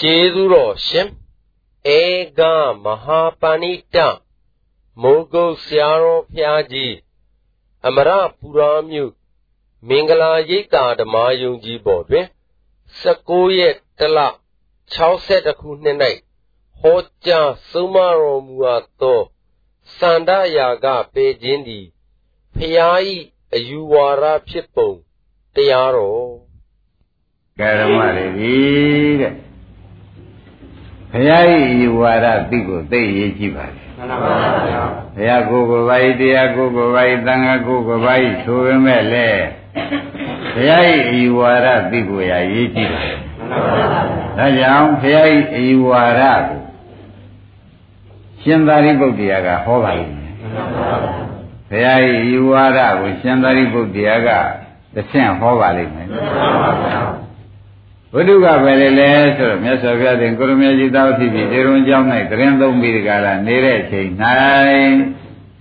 ကျေးဇူးတော်ရှင်ဧကမဟာပဏိတမိုးကုတ်ဆရာတော်ဖျားကြီးအမရပူရာမြို့မင်္ဂလာရိပ်သာဓမ္မယုံကြည်ပေါ်တွင်19ရက်တလ62ခုနှစ်၌ဟောကြားဆုံးမတော်မူအပ်သောစန္ဒယာကပေခြင်းသည်ဖျားဤအယူဝါဒဖြစ်ပုံတရားတော်ကရမတွေဒီတဲ့ ဘုရားဤယူဝါဒသိကိုသိရေးကြည့်ပါလေမှန်ပါပါဘုရားဘုရားကိုယ်ကိုယ်ပါဤတရားကိုယ်ကိုယ်ပါဤသံဃာကိုယ်ကိုယ်ပါဤဆိုပေမဲ့လေဘုရားဤယူဝါဒသိကိုရရေးကြည့်ပါလေမှန်ပါပါဒါကြောင့်ဘုရားဤယူဝါဒကိုရှင်သာရိပုတ္တရာကဟောပါလိမ့်မယ်မှန်ပါပါဘုရားဤယူဝါဒကိုရှင်သာရိပုတ္တရာကတဆင့်ဟောပါလိမ့်မယ်မှန်ပါပါ ဘုဒ္ဓကပဲလေလဲဆိုတော့မြတ်စွာဘုရားရှင်ကိုရမေကြီးသောဖြစ်ပြီးဒီရုံကြောင်း၌တရင်သုံးပြီးဒီကလာနေတဲ့အချိန်၌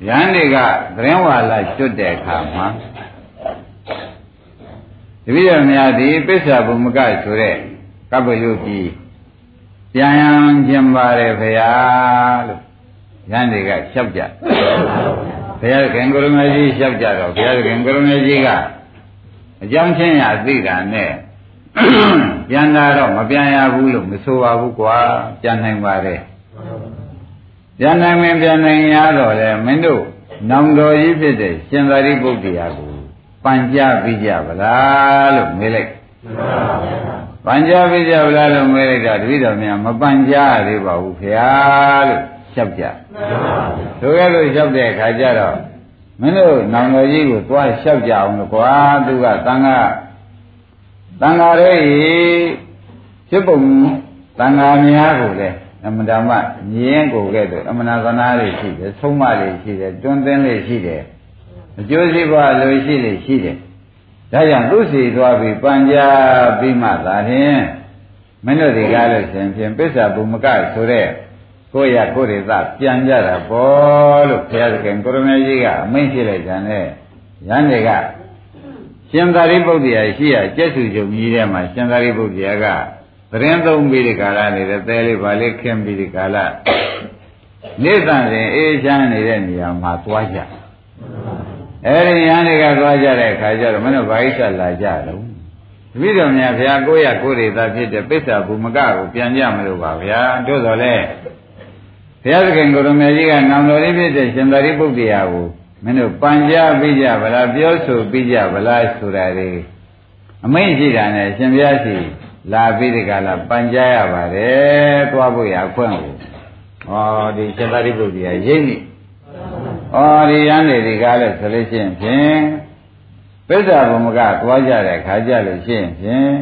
ရဟန်းတွေကတရင်ဝါလာကျွတ်တဲ့အခါမှာတပည့်တော်များဒီပစ္စာဘုမကဆိုတဲ့ကပ္ပယုတ်ကြီးပြန်ရန်ခြင်းပါတယ်ဖေဟာလို့ရဟန်းတွေကလျှောက်ကြဘုရားခင်ကိုရမေကြီးလျှောက်ကြတော့ဘုရားခင်ကိုရမေကြီးကအကြောင်းချင်းရသိတာနဲ့ ပြန်လာတော့မပြန်ရဘူးလို့မဆိုပါဘူးကွာပြန်နိုင်ပါတယ်ပြန်နိုင်မင်းပြန်နိုင်ရတော့လေမင်းတို့နောင်တော်ကြီးဖြစ်တဲ့ရှင်သာရိပုတ္တရာကိုပန်ကြပြီးကြဗလားလို့မေးလိုက်ပန်ကြပြီးကြဗလားလို့မေးလိုက်တာတပည့်တော်များမပန်ကြသေးပါဘူးခင်ဗျာလို့လျှောက်ကြဆိုရလို့လျှောက်တဲ့အခါကျတော့မင်းတို့နောင်တော်ကြီးကိုသွားလျှောက်ကြအောင်လို့ကွာသူကသံဃာ တန်ဃာတွေဖြစ်ပုံတန်ဃာများကိုလည်းအမှန်တမ်းမြင်းကိုကဲ့သို့အမှန်သနာတွေရှိတယ်ဆုံးမတွေရှိတယ်တွန်းသင်းတွေရှိတယ်အကျိုးစီးပွားလိုရှိတယ်ရှိတယ်ဒါကြောင့်သူ့စီသွားပြီးပัญจပြီးမှသာဖြင့်မင်းတို့ဒီကားလို့ရှင်ဖြင့်ပစ္စာဘုမကဆိုတဲ့ကိုရကိုရိသပြန်ကြတာပေါ့လို့ဘုရားသခင်ကိုရမေကြီးကအမိန့်ဖြစ်လိုက်ကြတယ်ရန်တွေက ရှင်သာရိပုတ္တရာရှိရကျက်စုချုပ်ကြီးထဲမှာရှင်သာရိပုတ္တရာကသတင်းသုံးပြီးဒီကာလနေတဲ့သဲလေးဗာလေးခင်းပြီးဒီကာလနေသံစဉ်အေးချမ်းနေတဲ့နေရာမှာသွားကြအဲဒီရန်တွေကသွားကြတဲ့အခါကျတော့မင်းတို့ဘာဣစ္ဆလာကြတော့တပည့်တော်များဘုရားကိုရကိုရိသာဖြစ်တဲ့ပိဿဘူမကကိုပြန်ကြမလို့ပါဗျာတို့တော်လဲဘုရားသခင်ကိုရမေကြီးကနောင်တော်လေးဖြစ်တဲ့ရှင်သာရိပုတ္တရာကို မင်းတို့ပန်ကြပြီးကြဗလားပြောဆိုပြီးကြဗလားဆိုတာတွေအမိန့်ရှိတာနဲ့ရှင်ဘုရားရှိလာပြီးဒီကလာပန်ကြရပါတယ်သွားဖို့ရခွင့်ကိုဩဒီရှင်သာရိပုတ္တရာရိပ်နိဩဒီရန်နေဒီကားလဲဆိုလို့ရှိရင်ဖြင့်ပိဿဘုမကသွားကြတဲ့ခါကြလို့ရှိရင်ဖြင့်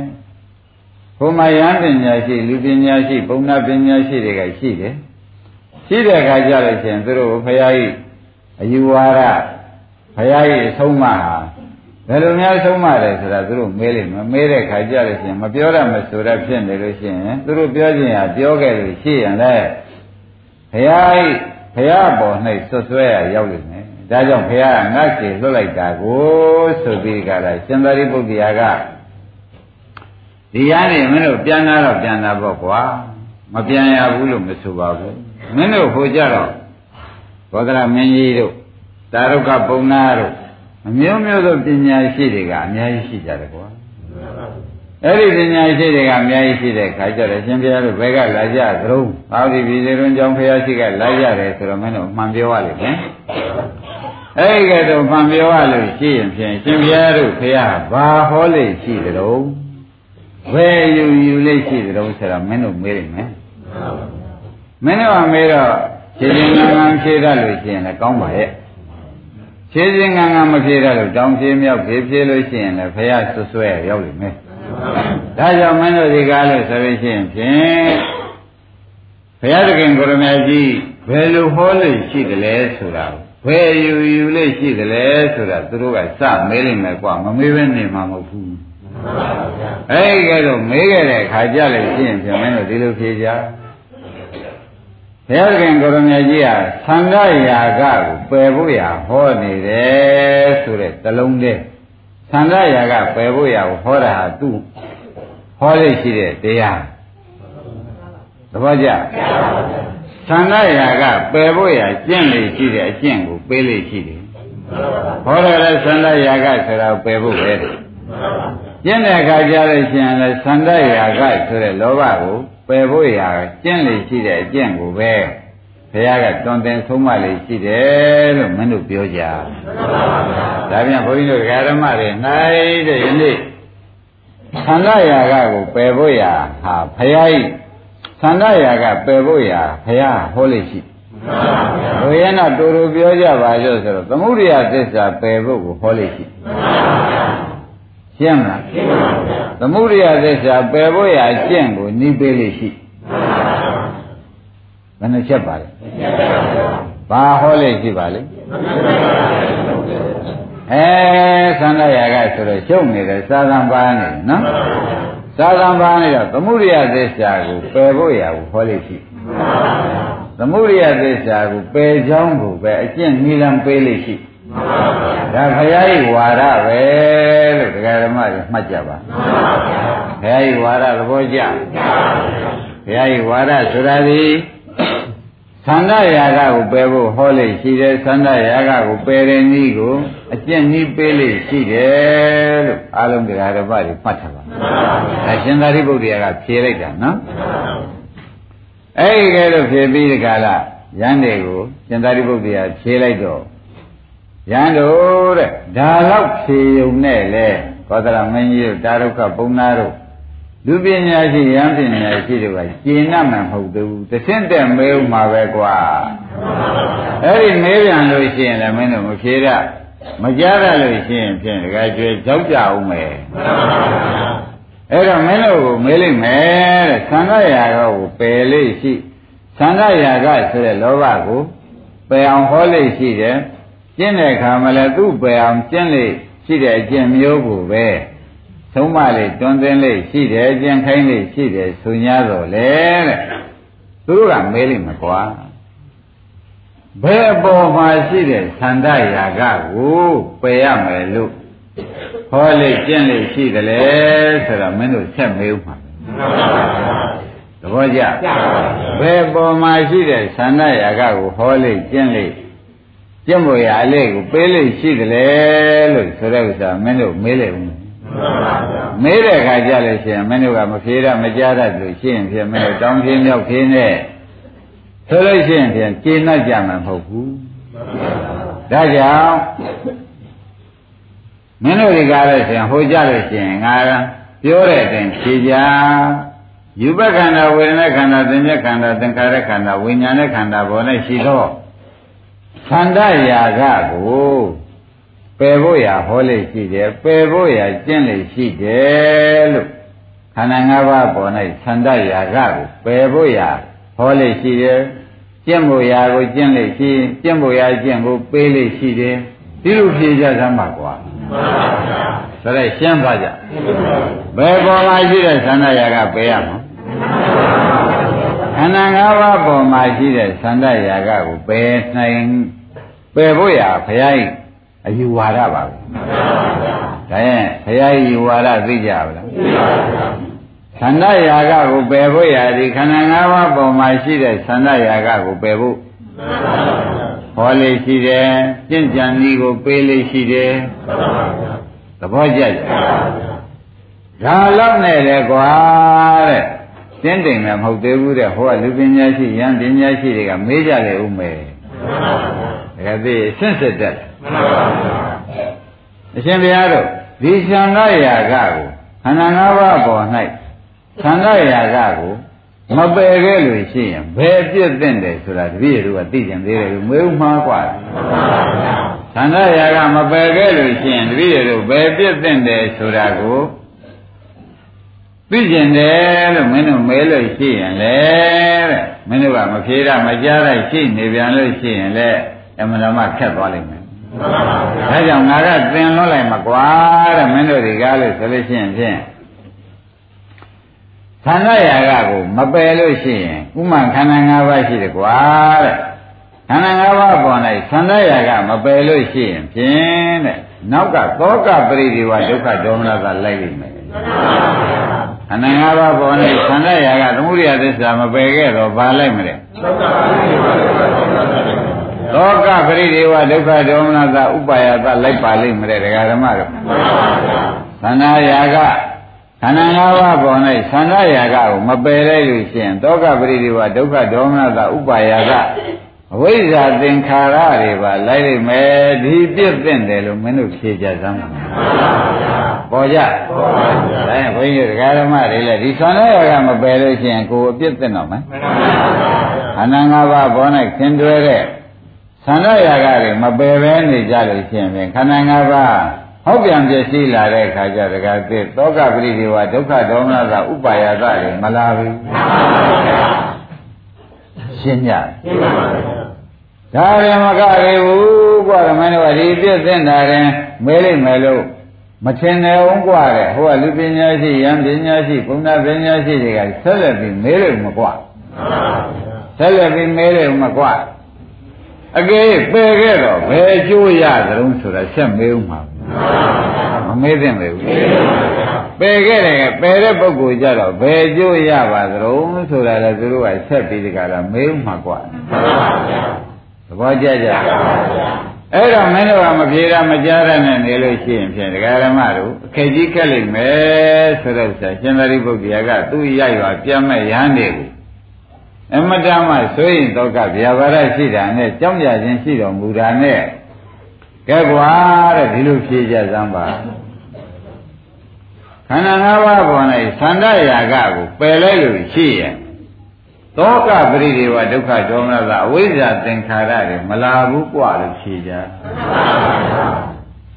ဘုမယံပညာရှိလူပညာရှိပုံနာပညာရှိတွေကရှိတယ်ရှိတဲ့ခါကြလို့ရှိရင်သူတို့ဘုရားကြီး အယူဝါဒဘုရားကြီးအဆုံးမဟာဘယ်လိုများဆုံးမတယ်ဆိုတာသူတို့မေးလိမ့်မယ်မေးတဲ့ခါကြလို့ရှိရင်မပြောရမဆိုရဖြစ်နေလို့ရှိရင်သူတို့ပြောခြင်းဟာပြောခဲ့လို့ရှိရင်လည်းဘုရားကြီးဘုရားပေါ်၌ဆွဆွဲရရောက်လိမ့်မယ်ဒါကြောင့်ဘုရားကငါ့စီလွတ်လိုက်တာကိုဆိုပြီးကြတာရှင်သာရိပုတ္တရာကဒီရနေမင်းတို့ပြန်လာတော့ပြန်လာပေါ့ကွာမပြန်ရဘူးလို့မဆိုပါဘူးမင်းတို့ဟိုကြတော့ ဘောဓရမင်းကြီးတို့တာရုကပုံနာတို့အမျိုးမျိုးသောပညာရှိတွေကအများကြီးရှိကြတယ်ကွာအဲ့ဒီပညာရှိတွေကအများကြီးရှိတဲ့ခါကျတော့ရှင်ဘုရားတို့ဘယ်ကလာကြသလုံးဟောဒီပြည်တွင်ကြောင့်ဘုရားရှိကလာကြတယ်ဆိုတော့မင်းတို့မှန်ပြောရလိမ့်မယ်အဲ့ဒီကတော့မှန်ပြောရလို့ရှိရင်ဖြင့်ရှင်ဘုရားတို့ဘုရားဘာဟောလိမ့်ရှိသလုံးဘယ်ယူယူလိမ့်ရှိသလုံးဆိုတော့မင်းတို့မေးလိမ့်မယ်မင်းတို့ကမေးတော့ ခြေချင်းငံငံဖြေတတ်လို့ရှိရင်လည်းကောင်းပါရဲ့ခြေချင်းငံငံမဖြေတတ်လို့တောင်ဖြေမြောက်ဖြေဖြေလို့ရှိရင်လည်းဖះဆွဆွဲရောက်လိမ့်မယ်ဒါကြောင့်မင်းတို့ဒီကားလို့ဆိုလို့ရှိရင်ဖြင့်ဘုရားသခင်ကိုရမကြီးဘယ်လိုဟောလို့ရှိတယ်လဲဆိုတာဘယ်ယူယူလို့ရှိတယ်လဲဆိုတာသူတို့ကစမေးလိမ့်မယ်ကွာမမေးဘဲနေမှာမဟုတ်ဘူးအဲ့ဒီကတော့မေးခဲ့တဲ့အခါကြလို့ရှိရင်ဖြင့်မင်းတို့ဒီလိုဖြေကြ ဘုရားသခင်ကိုရမကြီးဟာသံဃာယာကကိုပယ်ဖို့ရာဟောနေတယ်ဆိုတဲ့သလုံးတည်းသံဃာယာကပယ်ဖို့ရာကိုဟောတာဟာသူ့ဟောလို့ရှိတဲ့တရားသဘောကျသန္ဓရာကပယ်ဖို့ရာကျင့်လေရှိတဲ့အကျင့်ကိုပေးလေရှိတယ်ဟောတယ်လေသန္ဓရာကဆိုတာပယ်ဖို့ပဲကျင့်တဲ့အခါကျလို့ရှိရင်လည်းသန္ဓရာကဆိုတဲ့လောဘကို ပယ်ဖို့ရာကျင့်လေရှိတဲ့အကျင့်ကိုပဲဘုရားကတွင်တင်ဆုံးမလေးရှိတယ်လို့မင်းတို့ပြောကြ။ဒါပြန်ဘုန်းကြီးတို့ဓမ္မတွေနိုင်တဲ့ယနေ့သန္ဓရာကကိုပယ်ဖို့ရာဟာဘုရားဤသန္ဓရာကပယ်ဖို့ရာဘုရားဟောလို့ရှိ။ဘုရားကတူတူပြောကြပါလို့ဆိုတော့သမုဒိယသစ္စာပယ်ဖို့ကိုဟောလို့ရှိ။ရှင်းမလားရှင်းပါဗျာ သမုဒိယသစ္စာပယ်ဖို့ရာကျင့်ကိုနှီးပေးလို့ရှိဘယ်နှချက်ပါလဲဘာဟောလို့ရှိပါလဲအဲသန္ဓရာကဆိုတော့ရှုပ်နေတယ်စာသံပါနေနော်သာသံပါနေတော့သမုဒိယသစ္စာကိုပယ်ဖို့ရဘူးဟောလို့ရှိသမုဒိယသစ္စာကိုပယ်ချောင်းကိုပဲအကျင့်နိလံပေးလို့ရှိ ဒါဘုရားဤဝါဒပဲလို့ဒကာဓမ္မတွေမှတ်ကြပါဘုရားဤဝါဒသဘောကျဘုရားဤဝါဒဆိုတာဒီသန္ဓရာဂကိုပယ်ဖို့ဟောလေရှိတယ်သန္ဓရာဂကိုပယ်တဲ့နည်းကိုအကျင့်နည်းပေးလေရှိတယ်လို့အားလုံးတရားဓမ္မတွေမှတ်ထားပါအရှင်သာရိပုတ္တရာကဖြေလိုက်တာနော်အဲ့ဒီကဲလို့ဖြေပြီးဒီကလာရန်တွေကိုရှင်သာရိပုတ္တရာဖြေလိုက်တော့ ရန်တို့တဲ့ဒါတော့ဖြေုံနဲ့လေကောသလမင်းကြီးတို့တာရုခပုံနာတို့လူပညာရှိရဟန်းပညာရှိတွေကကျင့်နာမှမဟုတ်ဘူးတဆင့်တက်မဲဥမှာပဲကွာအဲ့ဒီမဲပြန်လို့ရှိရင်လည်းမင်းတို့မဖြေရမကြားရလို့ရှိရင်ဖြင့်တကယ်ကျွေးကြောက်ကြအောင်မယ်အဲ့တော့မင်းတို့ကိုမေးလိုက်မယ်တဲ့သံဃာရာကိုပယ်လေးရှိသံဃာရာကဆိုတဲ့လောဘကိုပယ်အောင်ဟောလေးရှိတယ် ကျင့်တဲ့အခါမှာလည်းသူ့ပယ်အောင်ကျင့်လေးရှိတဲ့အကျင့်မျိုးကိုပဲသုံးမလေးတွင်တင်လေးရှိတယ်ကျင့်ခိုင်းလေးရှိတယ်ဆို냐တော့လေတဲ့သူတို့ကမေးလိုက်မှာကွာဘယ်အပေါ်မှာရှိတဲ့သန္တရာဂကိုပယ်ရမယ်လို့ဟောလေးကျင့်လေးရှိတယ်လေဆိုတော့မင်းတို့ဆက်မေးဥမှာသဘောကျဘယ်ပေါ်မှာရှိတဲ့သန္တရာဂကိုဟောလေးကျင့်လေး ကျင့်ဖို့ရအလေးကိုပေးလေးရှိတယ်လေလို့ဆိုတဲ့ဥစ္စာမင်းတို့မေးလိုက်ဦးမေးတဲ့အခါကျလို့ရှိရင်မင်းတို့ကမဖြေရမကြားတတ်လို့ရှိရင်ဖြင့်မင်းတို့တောင်းဖြေမြောက်ဖြေနဲ့ဆိုလို့ရှိရင်ဖြင့်ကျေနပ်ကြမှာမဟုတ်ဘူးဒါကြောင့်မင်းတို့ဒီကားလို့ရှိရင်ဟိုကြလို့ရှိရင်ငါပြောတဲ့အတိုင်းဖြေကြယူပခန္ဓာဝေဒနာခန္ဓာသင်္ညခန္ဓာသင်္ခါရခန္ဓာဝိညာဉ်နဲ့ခန္ဓာပေါ်၌ရှိသော ခန္ဓာရာဂကိုပယ်ဖို့ရဟောလေရှိတယ်ပယ်ဖို့ရကျင့်လေရှိတယ်လို့ခန္ဓာ၅ပါးပေါ်၌သန္တရာဂကိုပယ်ဖို့ရဟောလေရှိတယ်ကျင့်ဖို့ရာကိုကျင့်လေရှိကျင့်ဖို့ရာကျင့်ကိုပေးလေရှိတယ်ဒီလိုဖြေကြသမ်းပါကွာဆိုတော့ရှင်းပါကြဘယ်ပေါ်မှာရှိတဲ့သန္တရာဂပယ်ရမှာ ခန္ဓာ၅ပါးပေါ်မှာရှိတဲ့သန္တရာဂကိုပယ်နိုင်ပယ်ဖို့ရဘုရားအယူဝါဒပါပဲဒါရင်ဘုရားယူဝါဒသိကြပါလားသန္ဓယာကကိုပယ်ဖို့ရသည်ခန္ဓာ၅ပါးပေါ်မှာရှိတဲ့သန္ဓယာကကိုပယ်ဖို့ဟောလေးရှိတယ်ကျင့်ကြံဤကိုပေးလေးရှိတယ်သဘောကျကြဒါလောက်နဲ့လေကွာတဲ့ တင်းတိမ်လည်းမဟုတ်သေးဘူးတဲ့ဟိုကလူပညာရှိရန်ပညာရှိတွေကမေးကြလေဦးမယ်ဒါကသိဆင့်စစ်တတ်အရှင်ဘုရားတို့ဒီသံဃာယာကကိုခန္ဓာ၅ပါးပေါ်၌သံဃာယာကကိုမပယ်ခဲ့လို့ရှိရင်ဘယ်ပြည့်သင့်တယ်ဆိုတာတပည့်တို့ကသိကျင်သေးတယ်လို့မေးဦးမှားกว่าသံဃာယာကမပယ်ခဲ့လို့ရှိရင်တပည့်တို့ဘယ်ပြည့်သင့်တယ်ဆိုတာကို သိကျင်တယ်လို့မင်းတို့မေးလို့ရှိရင်လေတဲ့မင်းတို့ကမဖြေရမကြားရရှိနေပြန်လို့ရှိရင်လေအမှန်တမ်းခက်သွားလိမ့်မယ်ဒါကြောင့်ငါကသင်လွတ်လိုက်မှာကွာတဲ့မင်းတို့ဒီကားလို့ဆိုလို့ရှိရင်ဖြင့်ခန္ဓာရာဂကိုမပယ်လို့ရှိရင်ဥမှခန္ဓာ၅ပါးရှိတယ်ကွာတဲ့ခန္ဓာ၅ပါးပေါ်၌ခန္ဓာရာဂမပယ်လို့ရှိရင်ဖြင့်တဲ့နောက်ကသောကပရိဒီဝဒုက္ခဒေါမနကလိုက်လိမ့်မယ်ခ န္ဓာ၅ပါးပေါ်နေသန္ဓရာကသမုဒိယသစ္စာမပယ်ခဲ့တော့ဘာလိုက်မလဲသောကပရိဒေဝဒုက္ခဒေါမနတာဥပါယတလိုက်ပါလိမ့်မယ်ဒကာဓမ္မတို့သန္ဓရာကခန္ဓာ၅ပါးပေါ်၌သန္ဓရာကကိုမပယ်လိုက်လို့ရှိရင် သောကပရိဒေဝဒုက္ခဒေါမနတာဥပါယက အဝိဇ္ဇာသင်္ခါရတွေပါလိုက်လိုက်မယ်ဒီပြည့်တဲ့တယ်လို့မင်းတို့ဖြေကြစမ်းပါပေါ်ကြပေါ်ပါဗျာဒါရင်ဘုန်းကြီးတရားဓမ္မတွေလည်းဒီသံဃာကမပယ်လို့ရှိရင်ကိုယ်အပြစ်သိတော့မယ်မှန်ပါဗျာခန္ဓာ၅ပါးပေါ်၌ခင်တွဲတဲ့သံဃာကတွေမပယ်ပဲနေကြလို့ရှိရင်ခန္ဓာ၅ပါးဟုတ်ပြန်ပြည့်စည်လာတဲ့အခါကျတကယ်သိသောကပရိဒီဝဒုက္ခဒေါမနကဥပါယသတွေမလာဘူးမှန်ပါဗျာရှင်းကြရှင်းပါပါ ဒါရင်မကရေဘူးကွာမင်းတို့ကဒီပြည့်စင်တာရင်မဲလိုက်မယ်လို့မထင်တယ်အောင်ကွာတဲ့ဟိုကလူပညာရှိယံပညာရှိဘုံနာပညာရှိတွေကဆက်လက်ပြီးမဲလို့မကွာဆက်လက်ပြီးမဲလို့မကွာအကယ်ပယ်ခဲ့တော့ဘယ်ကျိုးရသလုံးဆိုတာဆက်မေးဦးမှာမမေးသင့်ဘူးပယ်ခဲ့တယ်ပယ်တဲ့ပုဂ္ဂိုလ်ကြတော့ဘယ်ကျိုးရပါသလုံးဆိုတာလည်းသူတို့ကဆက်ပြီးဒီကရာမေးဦးမှာကွာသ ဘောကျကြအဲ့တော့မင်းတို့ကမပြေတာမကြားရနဲ့နေလို့ရှိရင်ဖြင့်ဒကာရမတို့အခက်ကြီးခက်လိမ့်မယ်ဆိုတော့ဆရာရှင်သာရိပုတ္တရာကသူ့ရိုက်ရွာပြတ်မဲ့ရဟန်းတွေကိုအမတမဆိုရင်တော့ကဗျာပါရရှိတာနဲ့ကြောင်းကြခြင်းရှိတော်မူတာနဲ့ကဲကွာတဲ့ဒီလိုဖြေကြစမ်းပါခန္ဓာ၅ပါးပေါ်၌သန္တရာဂကိုပယ်လိုက်လို့ရှိရင် သောကပရိဒေဝဒုက္ခဒေါမနသာအဝိဇ္ဇာသင်္ခါရတွေမလာဘူးกว่าလို့ဖြေကြ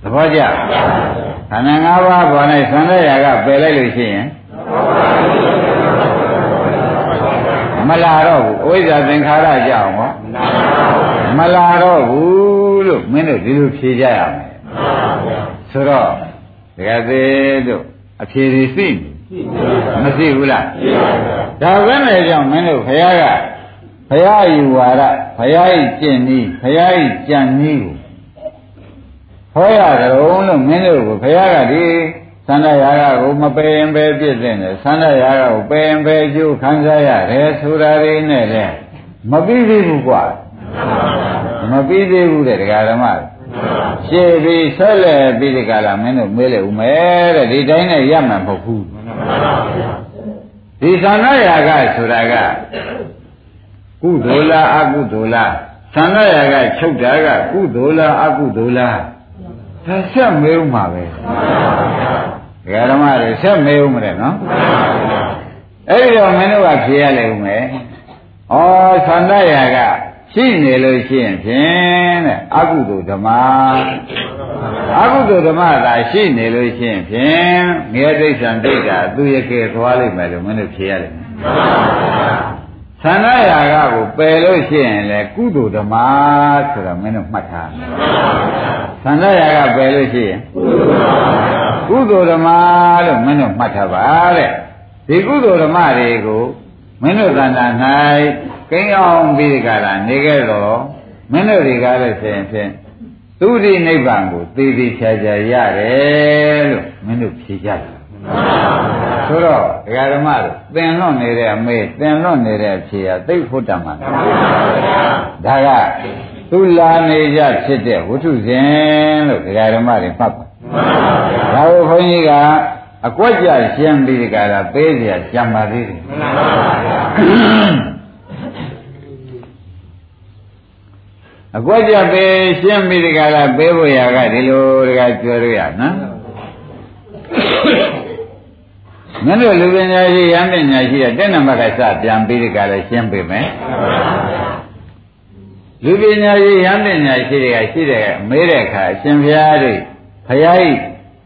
သဘောကျခန္ဓာ၅ပါးပေါ်၌သံဃာရာကပယ်လိုက်လို့ရှိရင်မလာတော့ဘူးအဝိဇ္ဇာသင်္ခါရကြောင့်ဟောမလာတော့ဘူးလို့မင်းတို့ဒီလိုဖြေကြရမယ်ဆိုတော့ဒကာသေးတို့အဖြေတွေသိ မရှိဘူးလားဒါပဲနဲ့ကြောင့်မင်းတို့ခရားကဘုရားယူဝါဒဘုရားဤကျင့်နည်းဘုရားဤကြံနည်းကိုဟောရကြုံလို့မင်းတို့ကိုဘုရားကဒီသန္တရာဂကိုမပယ်ရင်ပဲပြည့်တဲ့နဲ့သန္တရာဂကိုပယ်ရင်ပဲကျိုးခံစားရတယ်ဆိုတာတွေနဲ့လေမပြီးသေးဘူးကွာမပြီးသေးဘူးတဲ့ဒကာဓမ္မ ရှေ့ပြီးဆက်လက်ပြီးဒီကလာမင်းတို့မေးလိုက်ဦးမယ်တဲ့ဒီတိုင်းနဲ့ရမှာမဟုတ်ဘူးဒီသန္တရာဂဆိုတာကကုသိုလ်လားအကုသိုလ်လားသန္တရာဂချုပ်တာကကုသိုလ်လားအကုသိုလ်လားဒါဆက်မေးဦးမှာပဲဒကာဓမ္မတွေဆက်မေးဦးမလဲနော်အဲ့ဒီတော့မင်းတို့ကဖြေရလိမ့်ဦးမယ်ဩသန္တရာဂ ရှိနေလို့ရှိရင်ဖြင့်တဲ့အကုသိုလ်ဓမ္မအကုသိုလ်ဓမ္မသာရှိနေလို့ရှိရင်ဖြင့်ငရဲဒိဋ္ဌံဒိဋ္ဌာသူရကေသွားလိမ့်မယ်လို့မင်းတို့ဖြေရတယ်သန္ဓရာဂကိုပယ်လို့ရှိရင်လေကုသိုလ်ဓမ္မဆိုတာမင်းတို့မှတ်ထားသန္ဓရာဂပယ်လို့ရှိရင်ကုသိုလ်ဓမ္မလို့မင်းတို့မှတ်ထားပါတဲ့ဒီကုသိုလ်ဓမ္မတွေကို မင်းတို့သန္တာ၌ကိန်းအောင်ပြီးကြတာနေခဲ့တော့မင်းတို့တွေကလည်းဆိုရင်ဖြင့်သူဒီနိဗ္ဗာန်ကိုသေသေးချာချာရတယ်လို့မင်းတို့ဖြေကြတယ်ဆိုတော့ဒကာဓမ္မတို့သင်လွတ်နေတဲ့အမေသင်လွတ်နေတဲ့အဖြေဟာသိဖို့တတ်မှာဒါကသူလာနေကြဖြစ်တဲ့ဝိထုဇဉ်လို့ဒကာဓမ္မတွေမှတ်ပါဒါကိုခွန်ကြီးက အကွက်ကြရှင်းပြီးဒီကရာပေးเสียကြံပါသေးတယ်မှန်ပါပါအကွက်ကြပေးရှင်းပြီးဒီကလာပေးဖို့ရကဒီလိုတကကျွဲရရနော်မင်းတို့လူပညာရှိရမ်းပညာရှိတဲ့တဲ့နံပါတ်ကစပြန်ပြီးဒီကလာရှင်းပေးမယ်လူပညာရှိရမ်းပညာရှိတွေကရှိတဲ့မေးတဲ့အခါအရှင်ဘုရားတွေဘုရားဤ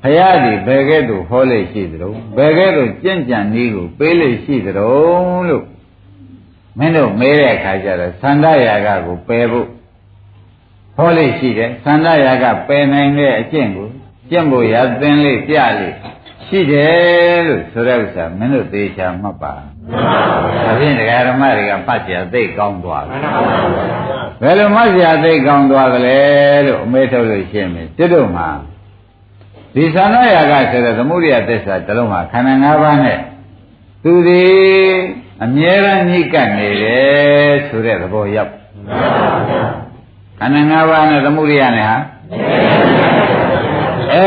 ဘုရားဒီဘယ်ကဲ့သို့ဟောလို့ရှိသလဲဘယ်ကဲ့သို့ကြင့်ကြံနည်းကိုပေးလို့ရှိသလဲလို့မင်းတို့မေးတဲ့အခါကျတော့သန္တရာဂကိုပယ်ဖို့ဟောလေးရှိတယ်သန္ဓရာကပယ်နိုင်တဲ့အကျင့်ကိုကျင့်ဖို့ရသင်လေးပြလေးရှိတယ်လို့ဆိုတဲ့ဥစ္စာမင်းတို့သေချာမှတ်ပါဒါဖြင့်တရားဓမ္မတွေကမှတ်ကြသိကောင်းသွားတယ်ဘယ်လိုမှတ်ကြသိကောင်းသွားကြလဲလို့အမေထုတ်လို့ရှင်းမယ်တွတ်တို့မှာ ဒီသန္ဓရာကဆိုတဲ့သမုဒိယသစ္စာတစ်လုံးမှာခန္ဓာ၅ပါးနဲ့သူသည်အမြဲတမ်းညှိကပ်နေတယ်ဆိုတဲ့သဘောရောက်ခန္ဓာ၅ပါးနဲ့သမုဒိယနဲ့ဟာအဲ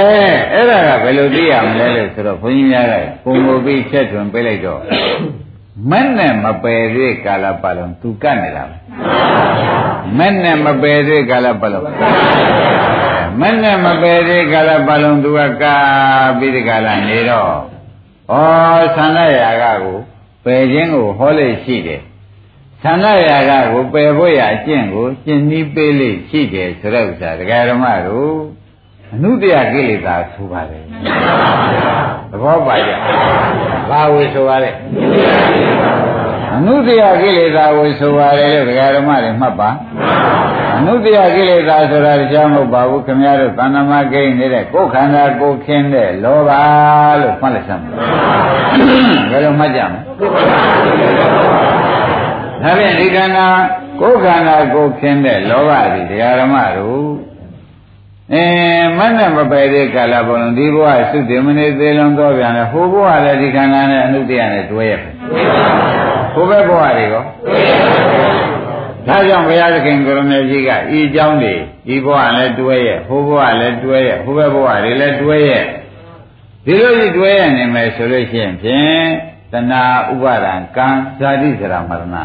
အဲ့ဒါကဘယ်လိုသိရမလဲလို့ဆိုတော့ဘုန်းကြီးများကပုံမူပြီးချက်ထွင်ပေးလိုက်တော့မက်နဲ့မပယ်သေးကာလပတ်လုံးသူကတ်နေတာမက်နဲ့မပယ်သေးကာလပတ်လုံး မက်နဲ့မပယ်သေးကာလပတ်လုံးသူကကာပြီးဒီကာလနေတော့ဩသန္ဓရာကကိုပယ်ခြင်းကိုဟောလို့ရှိတယ်သန္ဓရာကကိုပယ်ဖို့ရအကျင့်ကိုကျင့်နည်းပေးလို့ရှိတယ်ဆိုတဲ့ဥစ္စာဒကာဓမ္မတို့အနုတ္တယကိလေသာဆိုပါတယ်သဘောပါကြဘာဝေဆိုပါလဲအနုတ္တယကိလေသာဝေဆိုပါတယ်လို့ဒကာဓမ္မတွေမှတ်ပါအ နုတ္တယကိလေသာဆိုတာတရားမဟုတ်ပါဘူးခင်ဗျားတို့သဏ္ဍမကိန်းနေတဲ့ကိုယ်ခန္ဓာကိုယ်ခင်းတဲ့လောဘလို့မှတ်လိုက်စမ်းဘယ်လိုမှတ်ကြမလဲဒါဖြင့်ဒီခန္ဓာကိုယ်ခန္ဓာကိုယ်ခင်းတဲ့လောဘတွေတရားဓမ္မတို့အဲမနဲ့မပယ်တဲ့ကာလဘုံဒီဘဝသုတေမနေသေးလုံးတော့ပြန်လဲဟိုဘဝလည်းဒီခန္ဓာနဲ့အနုတ္တယနဲ့တွဲရဟိုဘက်ဘဝတွေရောဒါ ကြောင့်ဘုရားသခင်ကိုရမေကြီးကဤအကြောင်းတွေဤဘဝလည်းတွဲရဲ့ဟိုဘဝလည်းတွဲရဲ့ဟိုဘက်ဘဝတွေလည်းတွဲရဲ့ဒီလိုကြီးတွဲရနေမယ်ဆိုလို့ရှိရင်ဖြင့်တဏှာဥပါဒံကံဇာတိဇရာမရဏတဏှာ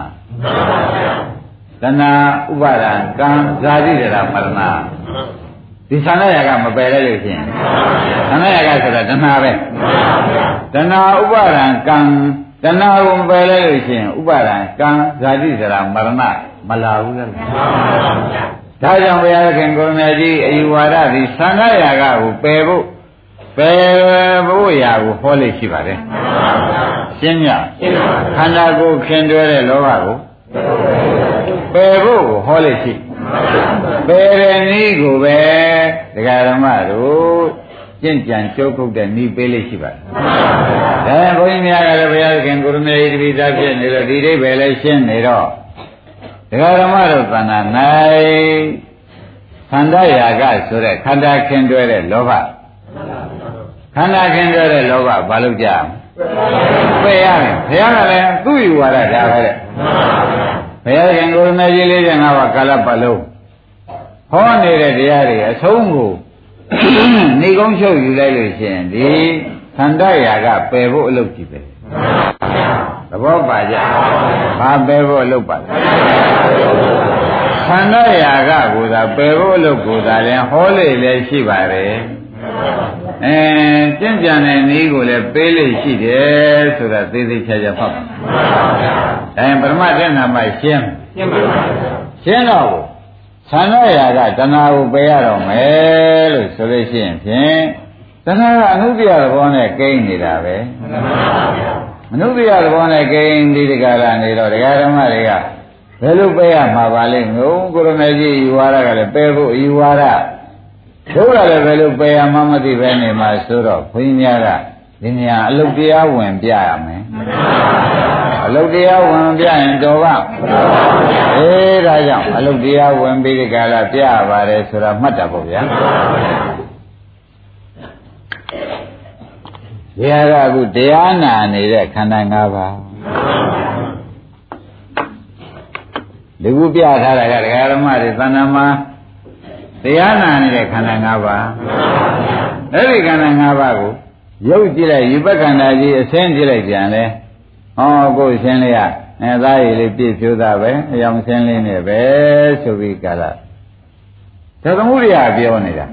ဥပါဒံကံဇာတိဇရာမရဏဒီသဏ္ဍာကမပယ်လိုက်လို့ရှိရင်သဏ္ဍာကဆိုတာတဏှာပဲတဏှာဥပါဒံကံ တဏှာကိုပယ်လိုက်လို့ရှိရင်ဥပါဒံကံဇာတိစရာမရဏမလာဘူးလားဒါကြောင့်ဘုရားခင်ကိုရမကြီးအယူဝါဒသည်သန္ဓရာကကိုပယ်ဖို့ပယ်ဖို့ရာကိုဟောလို့ရှိပါတယ်ရှင်းညခန္ဓာကိုယ်ခင်တွဲတဲ့လောဘကိုပယ်ဖို့ကိုဟောလို့ရှိပယ်တဲ့နည်းကိုပဲဒကာဓမ္မတို့ ကျင့်ကြံကြိုးကုတ်တဲ့နည်းပေးလို့ရှိပါတယ်ဒါဘုန်းကြီးများကလည်းဘုရားခင်ကိုရမေတပိသားဖြစ်နေတော့ဒီအိဗယ်လည်းရှင်းနေတော့ဒကာဓမ္မတို့သဏ္ဍာန်၌ခန္ဓာရာကဆိုတဲ့ခန္ဓာခင်တွဲတဲ့လောဘခန္ဓာခင်တွဲတဲ့လောဘဘာလို့ကြမလဲပယ်ရမယ်ဘုရားကလည်းသူ့ယူဝါဒဒါပဲတဲ့ဘုရားခင်ကိုရမေကြီးလေးတဲ့ငါးပါးကာလပတ်လုံးဟောနေတဲ့တရားတွေအဆုံးကို နေကုန်းချုပ်ယူလိုက်လို့ရှိရင်ဒီသန္တရာကပယ်ဖို့အလုပ်ကြည့်ပဲသဘောပါကြဘာပယ်ဖို့အလုပ်ပါလဲသန္တရာကကိုသာပယ်ဖို့အလုပ်ကိုသာလည်းဟောလေလည်းရှိပါတယ်အဲကျင့်ကြံတဲ့နည်းကိုလည်းပေးလို့ရှိတယ်ဆိုတာသေသေးချာချာဖတ်ပါဒါရင်ပရမတ္ထနာမှာရှင်းရှင်းပါရှင်းတော့ သန္ဓရာကတဏှာကိုပယ်ရတော့မယ်လို့ဆိုလို့ရှိရင်ဖြင့်တဏှာကအနုတ္တိယသဘောနဲ့ကိန်းနေတာပဲမနုတ္တိယသဘောနဲ့ကိန်းဒီတကလာနေတော့ဒကာဓမ္မတွေကဘယ်လိုပယ်ရမှာပါလဲငုံကိုရမေကြီးယူဝါဒကလည်းပယ်ဖို့ယူဝါဒတို့ကလည်းဘယ်လိုပယ်ရမှမသိပဲနေမှာဆိုတော့ခွင်းများကဒီနေရာအလုတ်တရားဝင်ပြရမယ် အလုတ်တရားဝင်ပြရင်တော်ပါအေးဒါကြောင့်အလုတ်တရားဝင်ပြီးဒီကလာပြရပါတယ်ဆိုတာမှတ်တာပေါ့ဗျာဘုရားကအခုတရားနာနေတဲ့ခန္ဓာ၅ပါးဒီခုပြထားတာကဒကာရမတွေသဏ္ဍာန်မှာတရားနာနေတဲ့ခန္ဓာ၅ပါးအဲ့ဒီခန္ဓာ၅ပါးကိုရုပ်ကြည့်လိုက်ယူပက္ခန္ဓာကြီးအစင်းကြည့်လိုက်ပြန်လဲ ဟောကိုယ်ရှင်းလေးရအဲသားရည်လေးပြည့်ဖြိုးတာပဲအယောင်ရှင်းလေးနဲ့ပဲဆိုပြီးကြလားသသမုဒိယပြောနေတာ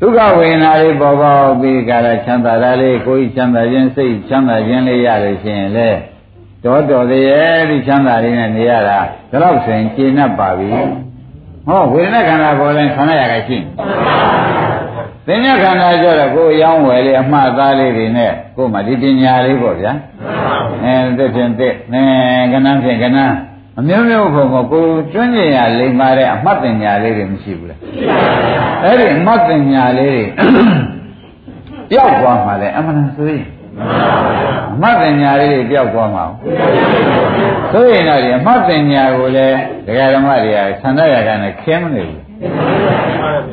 ဒုက္ခဝေဒနာလေးပေါ်ပေါက်ပြီးကြလားချမ်းသာတာလေးကိုယ်ချမ်းသာခြင်းစိတ်ချမ်းသာခြင်းလေးရလို့ရှိရင်လေတော်တော်သေးရဲ့ဒီချမ်းသာလေးနဲ့နေရတာဒါတော့ဆိုရင်ကျင့်납ပါပြီဟောဝေဒနာခန္ဓာပေါ်လဲခန္ဓာရကရှိ သင်္ညခန္ဓာကြတော့ကိုယ်ရောင်းဝယ်လေးအမှားသားလေးတွေနဲ့ကိုယ်မှဒီပညာလေးပေါ့ဗျာအဲတစ်ဖြင့်တစ်အဲကဏ္ဍဖြင့်ကဏ္ဍအမျိုးမျိုးဘုံကကိုကျွမ်းကျင်ရလိမ္မာတဲ့အမှတ်ပညာလေးတွေမရှိဘူးလားအဲ့ဒီအမှတ်ပညာလေးတွေပျောက်သွားမှလည်းအမှန်ဆိုရင်အမှတ်ပညာလေးတွေပျောက်သွားမှာဆိုရင်တော့ဒီအမှတ်ပညာကိုလည်းဒကာဓမ္မတွေကသန္တာရကနဲ့ခင်းမနေဘူး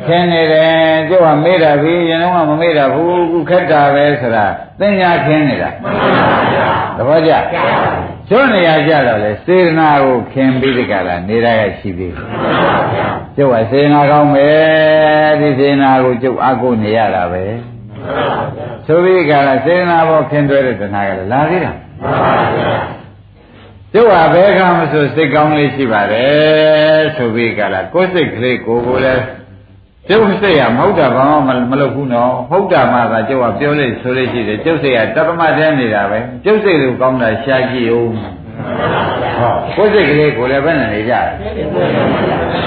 ခင်းနေတယ်ကျုပ်ကမေးတာပြီရင်တော့မမေးတာဘူးခုခက်တာပဲဆိုတာသင်ညာခင်းနေတာသဘောကျကျွနေရကြတော့လေစေတနာကိုခင်ပြီးဒီကလာနေတာကရှိသေးတယ်ကျုပ်ကစေတနာကောင်းမယ်ဒီစေတနာကိုကျုပ်အကုနေရတာပဲဆိုပြီးကလာစေတနာဘောခင်တွဲတဲ့တဏှာကလည်းလာသေးတာ ကျုပ်ဟာဘယ်ကမှဆိုစိတ်ကောင်းလေးရှိပါတယ်ဆိုပြီးကလာကိုယ်စိတ်ကလေးကိုကိုလည်းကျုပ်စိတ်ကမဟုတ်တာဘာမှမလုပ်ဘူးနော်ဟုတ်တာမှသာကျုပ်ကပြောလို့ဆိုလို့ရှိတယ်ကျုပ်စိတ်ကတပ္ပမတည်းနေတာပဲကျုပ်စိတ်လိုကောင်းတာရှားကြည့်ဦးဟောကိုယ်စိတ်ကလေးကိုလည်းဘယ်နဲ့နေကြလဲ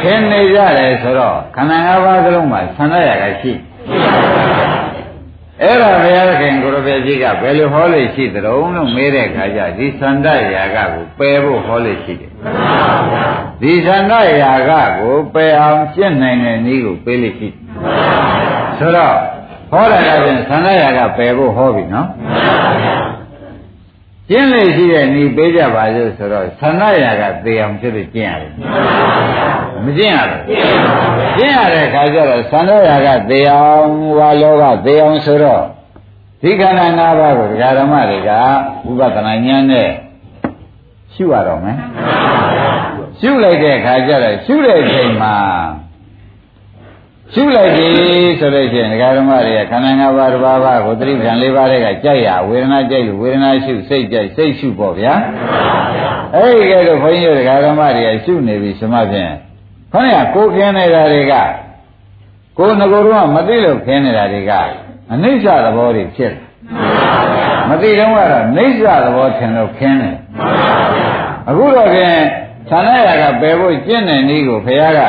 ခင်းနေကြတယ်ဆိုတော့ခန္ဓာ၅ပါးသလုံးမှာဆန္ဒရကရှိ အဲ့ဒါဘုရားခင်ကိုရဘေကြီးကဘယ်လိုဟောလို့ရှိသတုံးလို့မေးတဲ့ခါကျဒီသန္တရာကကိုပယ်ဖို့ဟောလို့ရှိတယ်ဒီသန္တရာကကိုပယ်အောင်ရှင်းနိုင်တဲ့နည်းကိုပေးလို့ရှိဆိုတော့ဟောတာကပြင်သန္တရာကပယ်ဖို့ဟောပြီနော် ကျင်းလေရှိတဲ့ဤပေးကြပါစို့ဆိုတော့သန္တရာကသေအောင်ဖြစ်လို့ကျင့်ရတယ်မကျင့်ရဘူးကျင့်ရတဲ့ခါကျတော့သန္တရာကသေအောင်ဝါလောကသေအောင်ဆိုတော့ဒီခန္ဓာ၅ပါးကိုဒကာဓမ္မတွေကဥပဒနာဉာဏ်နဲ့ရှုရတော့မယ်ရှုလိုက်တဲ့ခါကျတော့ရှုတဲ့အချိန်မှာ ရှုလိုက်ပြီဆိုလို့ရှိရင်ဒကာဓမ္မတွေကခန္ဓာ၅ပါးတစ်ပါးပါးကိုသတိဉာဏ်၄ပါးတွေကကြိုက်ရဝေဒနာကြိုက်လို့ဝေဒနာရှုစိတ်ကြိုက်စိတ်ရှုပေါ့ဗျာအဲ့ဒီကဲတော့ဘုန်းကြီးတို့ဒကာဓမ္မတွေကရှုနေပြီဆိုမှဖြင့်ခေါင်းကကိုခင်းနေတာတွေကကိုငကိုတော့မသိလို့ခင်းနေတာတွေကအနိစ္စသဘောတွေဖြစ်တယ်မသိတော့ကတော့နိစ္စသဘောထင်လို့ခင်းတယ်အခုတော့ဖြင့်ဌာနရာကပယ်ဖို့ကျင့်တဲ့နည်းကိုဘုရားက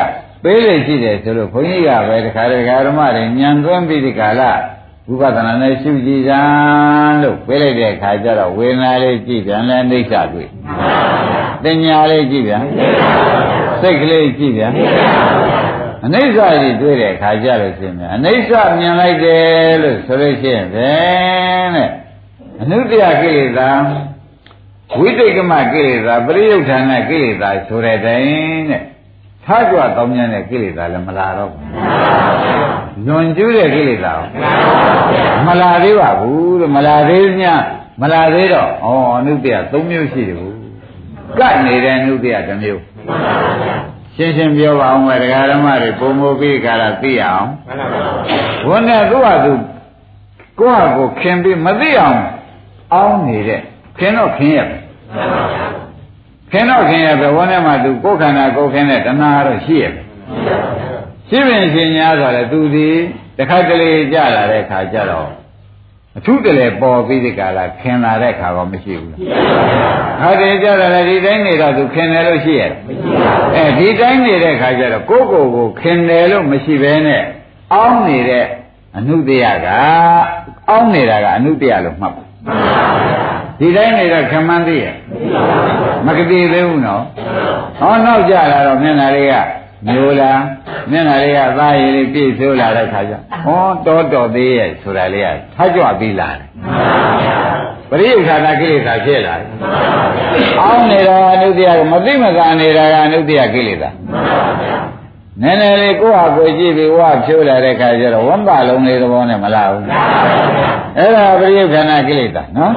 ပေးလေရှိတယ်ဆိုလို့ဘုန်းကြီးကပဲတခါတခါဓမ္မတွေညံသွင်းပြီးဒီကာလဝိပဿနာနဲ့ရှုကြည့်ကြလို့ပေးလိုက်တဲ့အခါကျတော့ဝေဒနာလေးကြည့်ပြန်လဲအိဋ္ဌတွေ့တင်ညာလေးကြည့်ပြန်စိတ်ကလေးကြည့်ပြန်အနိစ္စကြီးတွေ့တဲ့အခါကျလို့ရှိရင်အနိစ္စမြင်လိုက်တယ်လို့ဆိုလို့ရှိရင်ပဲတဲ့အနုတ္တယကိလေသာဝိတိတ်ကမကိလေသာပရိယုဌာဏကိလေသာဆိုတဲ့တိုင်တဲ့ ထားကြွတောင်းမြတဲ့ကိလေသာလည်းမလာတော့ဘူး။လွန်ကျူးတဲ့ကိလေသာမလာသေးပါဘူးတဲ့မလာသေးညမလာသေးတော့ဩအနုတ္တယ၃မျိုးရှိတယ်ဘူး။ကတ်နေတဲ့အနုတ္တယတစ်မျိုး။ရှင်းရှင်းပြောပါအောင်မယ်ဒကာဓမ္မတွေပုံမပြီးကြတာသိအောင်။ဘုန်းနဲ့သူ့ဟာသူကိုယ့်ဟာကိုခင်ပြီးမသိအောင်အောင်းနေတဲ့ခင်တော့ခင်ရဲ့ ခင်တော့ခင်ရဲ့ဘဝနဲ့မှသူကိုယ်ခန္ဓာကိုယ်ခင်တဲ့တဏှာတော့ရှိရဲ့ရှိပင်ရှင်ညာဆိုတော့သူဒီတခါတလေကြလာတဲ့ခါကျတော့အထုတလေပေါ်ပြီးဒီကလာခင်လာတဲ့ခါတော့မရှိဘူးလားခါတည်းကြလာတယ်ဒီတိုင်းနေတော့သူခင်တယ်လို့ရှိရဲ့အဲဒီတိုင်းနေတဲ့ခါကျတော့ကိုယ့်ကိုယ်ကိုခင်တယ်လို့မရှိဘဲနဲ့အောင်းနေတဲ့အနုတ္တယကအောင်းနေတာကအနုတ္တယလို့မှတ်ပါ ဒီတိုင်းနေတော့ခမန်းသေးရဲ့မကတိသေးဘူးနော်ဟောနောက်ကြလာတော့မျက်နှာလေးကမျိုးလားမျက်နှာလေးကသားရည်လေးပြည့်ဆိုးလာတဲ့ခါကျဟောတော်တော်သေးရဲ့ဆိုတာလေးကထားကြွပြီးလာတယ်ပရိယုဌာဏကိလေသာဖြစ်လာတယ်အောင်းနေတာအနုတ္တိယမသိမသာနေတာကအနုတ္တိယကိလေသာ နည်းနည်းလေးကိုယ့်ဟာကိုယ်ကြည့်ပြီးဝါဖြိုးလာတဲ့ခါကျတော့ဝမ်းပါလုံးလေးသဘောနဲ့မလာဘူးအဲ့ဒါပရိယုဌာဏကိလေသာနော်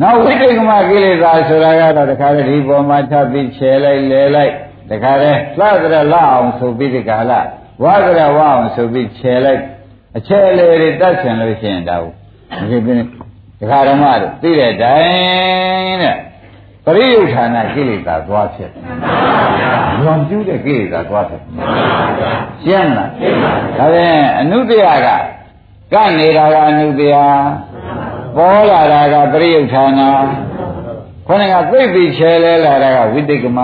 နောက်ဝိတိတ်ကမကိလေသာဆိုတာကတော့တခါလေဒီပေါ်မှာထပ်ပြီးခြေလိုက်လဲလိုက်တခါလေလှကြရလှအောင်ဆိုပြီးဒီကလာဝါကြရဝအောင်ဆိုပြီးခြေလိုက်အခြေလေတွေတတ်ချင်လို့ရှိရင်တော့ဒီပြင်းဒကာဓမ္မတို့သိတဲ့တိုင်တဲ့ ပရိယုဌာဏကိလေသာသွားဖြစ်။လွန်ကျူးတဲ့ကိလေသာသွားဖြစ်။ရှင်းလား။ဒါပြန်အနုတ္တယကကနေတာကအနုတ္တယပေါ်လာတာကပရိယုဌာဏခေါင်းကသိပြီးချဲလဲလာတာကဝိတိတ်ကမ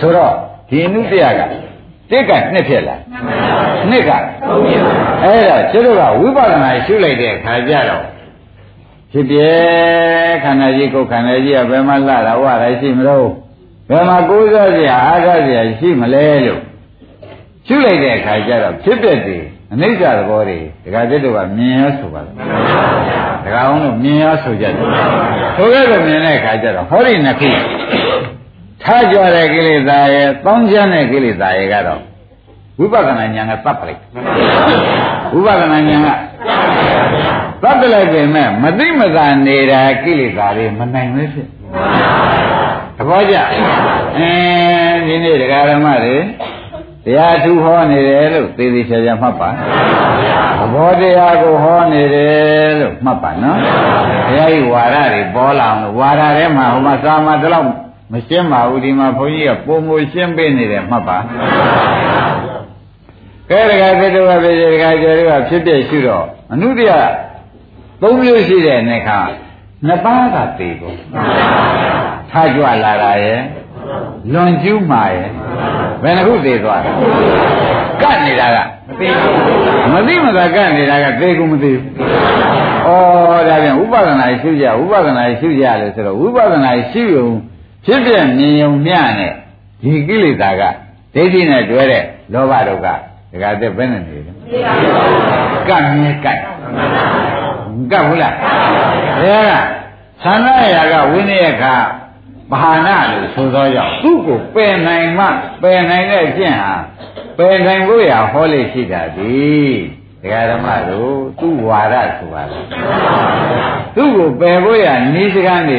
ဆိုတော့ဒီအနုတ္တယကတိတ်ကနှစ်ဖြစ်လာနှစ်ကအဲ့ဒါကျတို့ကဝိပဿနာရှုလိုက်တဲ့အခါကျတော့ ဖြစ်ပြခန္ဓာကြီးကိုယ်ခန္ဓာကြီးကဘယ်မှာလာတာဝရရှိမလို့ဘယ်မှာကိုးစားစရာအားထားစရာရှိမလဲလို့ရှုလိုက်တဲ့အခါကျတော့ဖြစ်ပြတယ်အနိစ္စသဘောတွေဒကာတက်တို့ကမြင်ရဆိုပါလားဒကာအောင်တို့မြင်ရဆိုကြတယ်ဆိုကြတော့မြင်တဲ့အခါကျတော့ဟောဒီနှစ်ခုထားကြတဲ့ကိလေသာရဲ့တောင်းကျမ်းတဲ့ကိလေသာရဲ့ကတော့ဝိပဿနာဉာဏ်ကသတ်ပလိုက်ဝိပဿနာဉာဏ်က သတ်ပလိုက်ပေမဲ့မသိမသာနေတာကိလေသာတွေမနိုင်ပဲဖြစ်သဘောကျအဲဒီနေ့တရားဓမ္မတွေတရားထူဟောနေတယ်လို့သေသေးချာချာမှတ်ပါသဘောတရားကိုဟောနေတယ်လို့မှတ်ပါနော်ဘုရားကြီးဝါဒတွေပေါ်လာအောင်လို့ဝါဒထဲမှာဟိုမှာသာမတလောက်မရှင်းပါဘူးဒီမှာဘုန်းကြီးကပုံမရှင်းပေးနေတယ်မှတ်ပါ ကဲတကယ်သတ္တဝါပြည်တကယ်ကျော်တွေကဖြစ်ဖြစ်ရှိတော့အနုတ္တရသုံးမျိုးရှိတဲ့နေခါနှစ်ပါးကသေကုန်ထားကြွလာတာရဲ့လွန်ကျူးမှာရဲ့ဘယ်နှခုသေသွားလဲကတ်နေတာကမသိမသာကတ်နေတာကသေကုန်မသိဘူးဩဒါပြန်ဥပဒနာရှိကြဥပဒနာရှိကြလေဆိုတော့ဥပဒနာရှိုံဖြစ်ပြမြင်ုံမျှနဲ့ဒီကိလေသာကဒိဋ္ဌိနဲ့တွဲတဲ့လောဘဒုက္ခ ဒါကတည်းဘယ်နဲ့နေလဲကတ်မြဲကတ်ကတ်ဘူးလားဘယ်ကသန္နရာကဝိနည်းခါဘာနာလို့ဆိုသောကြောင့်သူ့ကိုပယ်နိုင်မှပယ်နိုင်တဲ့အကျင့်ဟာပယ်နိုင်ဖို့ရဟောလေရှိတာဒီဒကာဓမ္မတို့သူ့ဝါဒဆိုပါလားသူ့ကိုပယ်ဖို့ရဤစကားနေ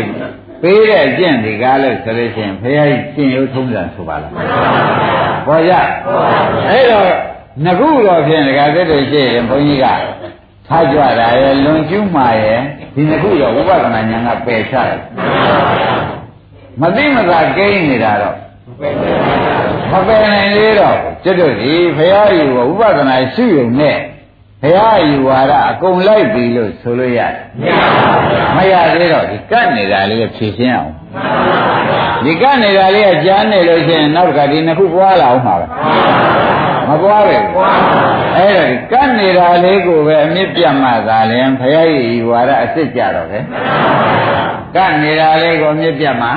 ပေးတဲ့အကျင့်ဒီကားလို့ဆိုလို့ရှိရင်ဘုရားကြီးကျင့်ရုပ်ထုံးစံဆိုပါလားပေါ်ကြအဲ့တော့ ငခုတော့ဖြင့်ဒကာသက်တွေရှိရင်ဘုန်းကြီးကထားကြတာရဲ့လွန်ကျူးမှာရဲ့ဒီငခုရောဝိပဿနာဉာဏ်ကပယ်ချတယ်မသိမသာကိန်းနေတာတော့မပယ်နိုင်သေးတော့ကျွတ်တို့ဒီဘုရားယူဝဥပဒနာရှိုံနဲ့ဘုရားယူဝါဒအကုန်လိုက်ပြီလို့ဆိုလို့ရတယ်မရသေးတော့ဒီကတ်နေတာလေးဖြည့်ရှင်းအောင်ဒီကတ်နေတာလေးကကြားနေလို့ရှိရင်နောက်ကဒီနှစ်ခုပွားလာအောင်ပါပဲ မပွားပဲအဲ့ဒါကတ်နေတာလေးကိုပဲအမြင့်ပြတ်မှသာလင်ဘုရားယူဝါဒအစ်စ်ကြတော့ပဲကနေတာလေးကိုမြစ်ပြတ်မှာ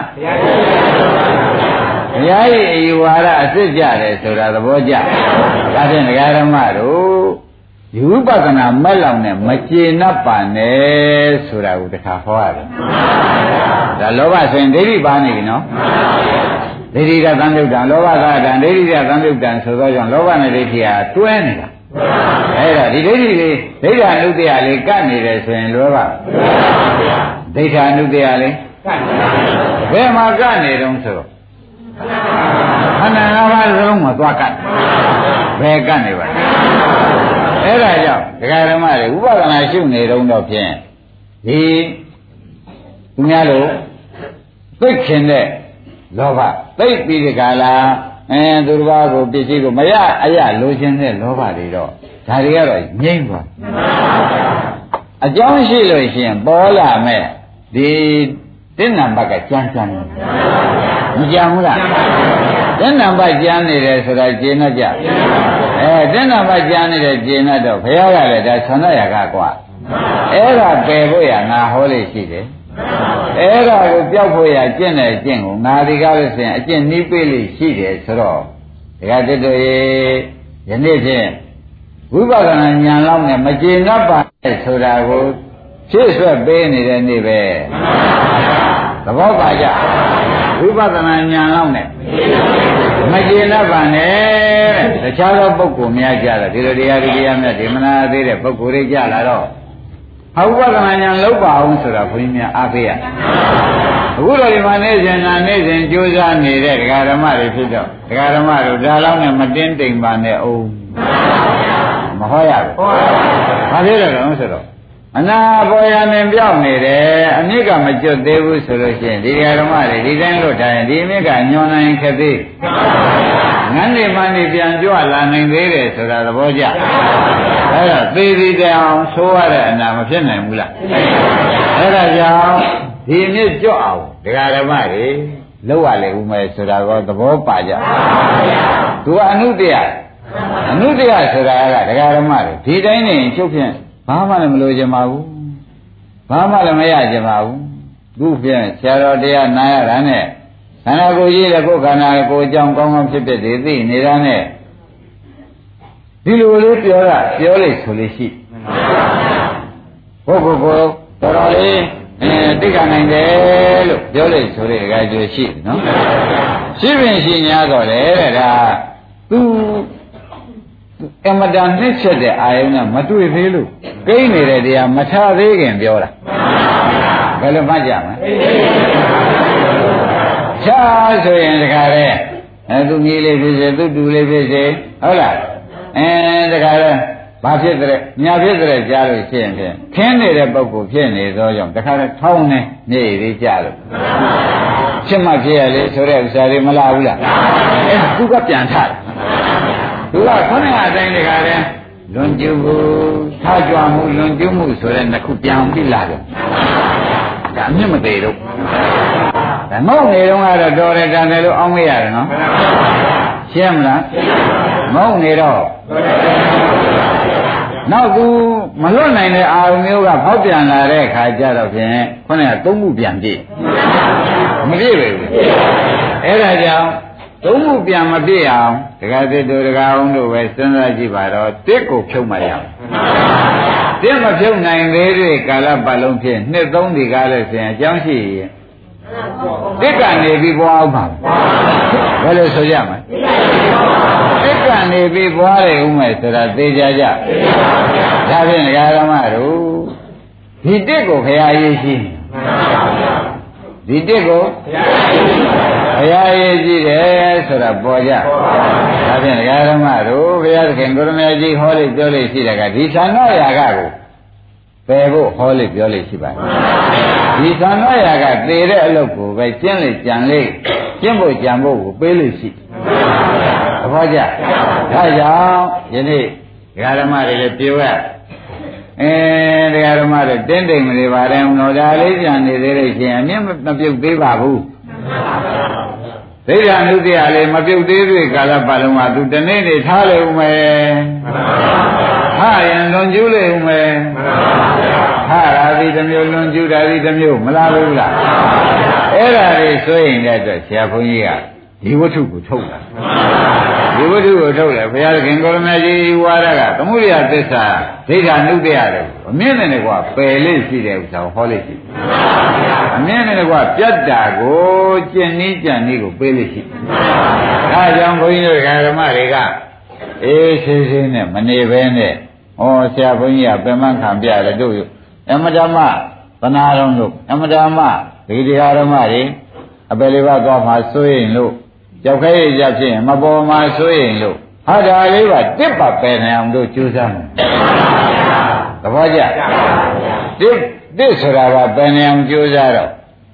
ဘုရားရဲ့အယူဝါဒအစ်စ်ကြတယ်ဆိုတာသဘောကျဒါဖြင့်ဒကာရမတို့ဒီဝိပဿနာမက်လောင်နဲ့မကျေနပ်ပါနဲ့ဆိုတာကိုတခါဟောရတယ်ဒါလောဘဆိုရင်ဒိဋ္ဌိပါနေပြီနော် ဒိဋ္ဌိကသံယုတ်တံလောဘကတံဒိဋ္ဌိကသံယုတ်တံဆိုတော့ကြောင့်လောဘနဲ့ဒိဋ္ဌိဟာတွဲနေတာအဲ့ဒါဒီဒိဋ္ဌိလေးဒိဋ္ဌာနုတ္တယလေးကပ်နေတယ်ဆိုရင်လောဘဒိဋ္ဌာနုတ္တယလေးဘယ်မှာကနေတုံးဆိုတော့ခန္ဓာ၅ပါးစလုံးမှာသွားကတ်ဘယ်ကတ်နေပါလဲအဲ့ဒါကြောင့်ဒကာဓမ္မတွေဥပဒနာရှုနေတုံးတော့ဖြင့်ဒီသူများတို့သိခင်တဲ့ လောဘသိပြီးဒီကလာအဲသူတစ်ပါးကိုပစ္စည်းကိုမရအရလိုချင်တဲ့လောဘတွေတော့ဒါတွေကတော့ငြိမ့်သွားအကြောင်းရှိလို့ရှိရင်ပေါ်လာမဲ့ဒီတင်းနံပါတ်ကကြမ်းကြမ်းနေမကြမ်းဘူးလားတင်းနံပါတ်ကြမ်းနေတယ်ဆိုတာကျင်းတော့ကြအဲတင်းနံပါတ်ကြမ်းနေတယ်ကျင်းတော့ဘုရားကလည်းဒါဆန္ဒရကကွာအဲ့ဒါပယ်ဖို့ရငါဟောလေးရှိတယ် အဲ့ဒါကိုပြောက်ဖို့ရကျင့်တဲ့အကျင့်ကိုငါဒီကားလို့ဆိုရင်အကျင့်နှီးပေးလို့ရှိတယ်ဆိုတော့ဒကာတတို့ရေယနေ့ဖြင့်ဝိပဿနာဉာဏ်လောက်နဲ့မကျေနပ်ပါနဲ့ဆိုတာကိုဖြည့်ဆွက်ပေးနေတဲ့နေ့ပဲသဘောပါကြဝိပဿနာဉာဏ်လောက်နဲ့မကျေနပ်ပါနဲ့တဲ့တခြားသောပုဂ္ဂိုလ်များကြတော့ဒီလိုတရားဒီတရားများဒီမနာသေးတဲ့ပုဂ္ဂိုလ်တွေကြလာတော့ အဝိပဿနာဉာဏ်လောက်ပါအောင်ဆိုတာဘုန်းကြီးများအားပေးရအခုတော့ဒီမှာနေစဉ်နာနေစဉ်ကြိုးစားနေတဲ့ဒကာဓမ္မတွေဖြစ်တော့ဒကာဓမ္မတို့ဒါလောက်နဲ့မတင်းတိမ်ပါနဲ့အောင်မဟောရဘူးဘာဖြစ်လဲတော့ဆိုတော့အနာပေါ်ရမင်ပြောင်းနေတယ်အမြစ်ကမကျွတ်သေးဘူးဆိုလို့ရှိရင်ဒီဓမ္မတွေဒီတိုင်းလို့ထားရင်ဒီအမြစ်ကညွန်နိုင်ခက်သေး ငန်းနေမှနေပြန်ကြွလာနိုင်သေးတယ်ဆိုတာသဘောကျအဲ့တော့သေသေးတအောင်ဆိုးရတဲ့အနာမဖြစ်နိုင်ဘူးလားအဲ့ဒါကြောင့်ဒီအမြစ်ကြွအောင်ဒကာဓမ္မတွေလောက်ရလေဦးမယ်ဆိုတာကသဘောပါကြသူကအနုတ္တယအနုတ္တယဆိုတာကဒကာဓမ္မတွေဒီတိုင်းနေချုပ်ဖြင့်ဘာမှလည်းမလိုချင်ပါဘူးဘာမှလည်းမရချင်ပါဘူးသူ့ပြန်ဆရာတော်တရားနာရတာနဲ့ ခန္ဓာကိုယ်ကြီးလည်းကိုယ်ခန္ဓာကိုယ်အကြောင်းကောင်းကောင်းဖြစ်ဖြစ်သိနေတာနဲ့ဒီလိုလေးပြောတာပြောလိုက်ဆိုလို့ရှိပုဂ္ဂိုလ်ကိုတော်တော်လေးအဲသိက္ခာနိုင်တယ်လို့ပြောလိုက်ဆိုတဲ့အခါကျရှိနော်ရှိပင်ရှိ냐တော့လေတဲ့ဒါသူအမတန်နှိမ့်ချက်တဲ့အာယုံနဲ့မတွေ့သေးလို့ကိန်းနေတဲ့တရားမထသေးခင်ပြောတာဘယ်လိုမှကြမလဲ ချာဆိုရင်တခါလေအဲသူကြီးလေးဖြစ်စေသူတူလေးဖြစ်စေဟုတ်လားအဲတခါလေဘာဖြစ်တဲ့ညာဖြစ်တဲ့ကြားလို့ရှိရင်ဖြင့်ခင်းနေတဲ့ပုံကိုဖြစ်နေသောကြောင့်တခါလေထောင်းနေနေသေးကြလို့ဖြစ်မှဖြစ်ရလေဆိုတဲ့ဥစ္စာတွေမလာဘူးလားအဲသူကပြန်ထတယ်သူကခொနည်းအတိုင်းတခါလေလွန်ကျူးမှုထားကြွမှုလွန်ကျူးမှုဆိုတဲ့နှစ်ခုပြန်ပြီးလာတယ်ဒါအမြင့်မသေးတော့ ဒါငေါ့နေတော့ကတော့တော်တယ်တန်တယ်လို့အောင်းမရတယ်နော်ရှင်းမလားငေါ့နေတော့နောက်သူမလွတ်နိုင်တဲ့အာရုံမျိုးကဖောက်ပြန်လာတဲ့ခါကျတော့ဖြင့်ခုနကသုံးခုပြန်ပြည့်မပြည့်ပဲဘူးအဲ့ဒါကြောင့်သုံးခုပြန်မပြည့်အောင်ဒကာသစ်တို့ဒကာအောင်တို့ပဲစဉ်းစားကြည့်ပါတော့တစ်ကိုဖြုတ်မှရအောင်တစ်မဖြုတ်နိုင်သေးတဲ့ကာလပတ်လုံးဖြင့်နှစ်သုံးဒီကားလို့ဆိုရင်အကြောင်းရှိရင် တစ်ကနေပြီးပွားအောင်ပါဘယ်လိုဆိုရမလဲတစ်ကနေပြီးပွားတယ်ဦးမယ်ဆိုတာသိကြကြဒါဖြင့်ဒကာရမတို့ဒီတစ်ကိုခရာရေးရှိဒီတစ်ကိုဘုရားရေးကြည့်တယ်ဆိုတာပေါ်ကြဒါဖြင့်ဒကာရမတို့ဘုရားသခင်ကိုရမကြီးဟောလိပြောလိရှိတယ်ကဒီသံဃာရာဂကို ပယ်ဖို့ဟောလိပြောလိရှိပါတယ်ဒီသံဃာရာဂသေတဲ့အလုပ်ကိုပဲကျင့်လေကြံလေကျင့်ဖို့ကြံဖို့ကိုပေးလို့ရှိသဘောကျဒါကြောင့်ယနေ့ဒကာရမတွေလည်းပြောရအဲတရားဓမ္မတွေတင်းတိမ်မနေပါနဲ့ဦးတော်ဒါလေးကြံနေသေးလို့ရှိရင်အမြင့်မပြုတ်သေးပါဘူးဒိဋ္ဌာနုတ္တိယလေးမပြုတ်သေးသေးကာလပတ်လုံးမှာသူတနေ့နေထားလေဦးမယ်ဟာရင်လွန်ကျူးလေဦးမယ် ဟာရာဒီတစ်မျိုးလွန်ကျူးတာဒီတစ်မျိုးမလားဘူးလားအဲ့ဒါလေးဆိုရင်တဲ့အတွက်ဆရာဘုန်းကြီးကဒီဝတ္ထုကိုထုတ်တာဒီဝတ္ထုကိုထုတ်တယ်ဘုရားခင်ကိုရမကြီးဝါရကသမှုရိယသစ္စာဒိဋ္ဌာနုတ္တရတယ်အမြင့်နဲ့ကွာပယ်လေးရှိတဲ့ဥစ္စာကိုဟောလေးရှိအမြင့်နဲ့ကွာပြတ်တာကိုကျင့်နည်းကြံနည်းကိုပေးလေးရှိဒါကြောင့်ဘုန်းကြီးတို့ဓမ္မတွေကအေးဆေးဆေးနဲ့မနေဘဲနဲ့ဩဆရာဘုန်းကြီးကပြမခံပြတယ်တို့ အမတမသနာတော်တို့အမတမဒီတရားဓမ္မတွေအပယ်လေးပါးသွားမှစိုးရင်လို့ကြောက်ခဲရကြဖြစ်ရင်မပေါ်မှာစိုးရင်လို့ဟာဒါလေးပါတစ်ပါပယ်နိုင်အောင်တို့ကြိုးစားမယ်သဘောကျတစ်တစ်ဆိုတာကပယ်နိုင်အောင်ကြိုးစားတော့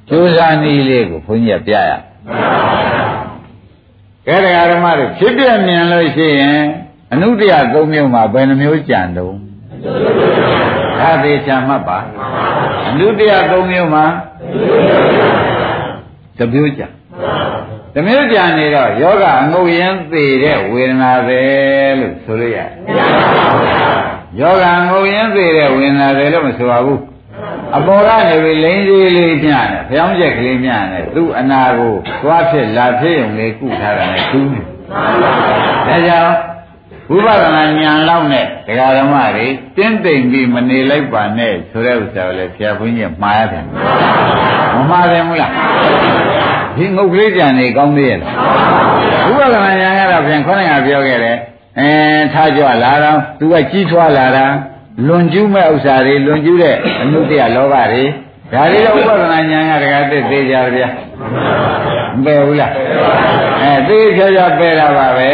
ကြိုးစားနည်းလေးကိုဘုန်းကြီးကပြရကဲတရားဓမ္မတို့ဖြစ်ပြမြင်လို့ရှိရင်အနုတ္တရ၃မျိုးမှာဘယ်နှမျိုးကြံတုံး ဒါသေးချာမှတ်ပါအနုတ္တရ၃မျိုးမှာတမျိုးကြတမျိုးကြနေတော့ယောဂအငုတ်ရင်းသေးတဲ့ဝေဒနာပဲလို့ဆိုလို့ရတယ်ယောဂအငုတ်ရင်းသေးတဲ့ဝေဒနာပဲလို့မဆိုပါဘူးအပေါ်ကနေပြီးလိမ့်သေးလေးပြတယ်ဖျောင်းချက်ကလေးပြတယ်သူ့အနာကိုသွားဖြစ်လာဖြစ်ုံလေးကုထားတာနဲ့သူးတယ်ဒါကြောင့် ဝိပဿနာဉာဏ်လောက်နဲ့ဒကာဓမ္မတွေတင်းတိမ်ပြီးမနေလိုက်ပါနဲ့ဆိုတဲ့ဥစ္စာကိုလည်းဆရာဘုန်းကြီးမှားရတယ်မမှားတယ်မလားဒီငုတ်ကလေးကြံနေကောင်းသေးရဲ့ဝိပဿနာဉာဏ်ကတော့ပြန်ခေါင်းကပြောခဲ့တယ်အဲထားကြလာတော့သူကကြီးထွားလာတာလွန်ကျူးမဲ့ဥစ္စာတွေလွန်ကျူးတဲ့အနုတ္တရလောဘတွေဒါတွေတော့ဥပဒနာဉာဏ်ကတကယ်သိသေးကြဗျာမပယ်ဘူးလားအဲသိချာချာပယ်တာပါပဲ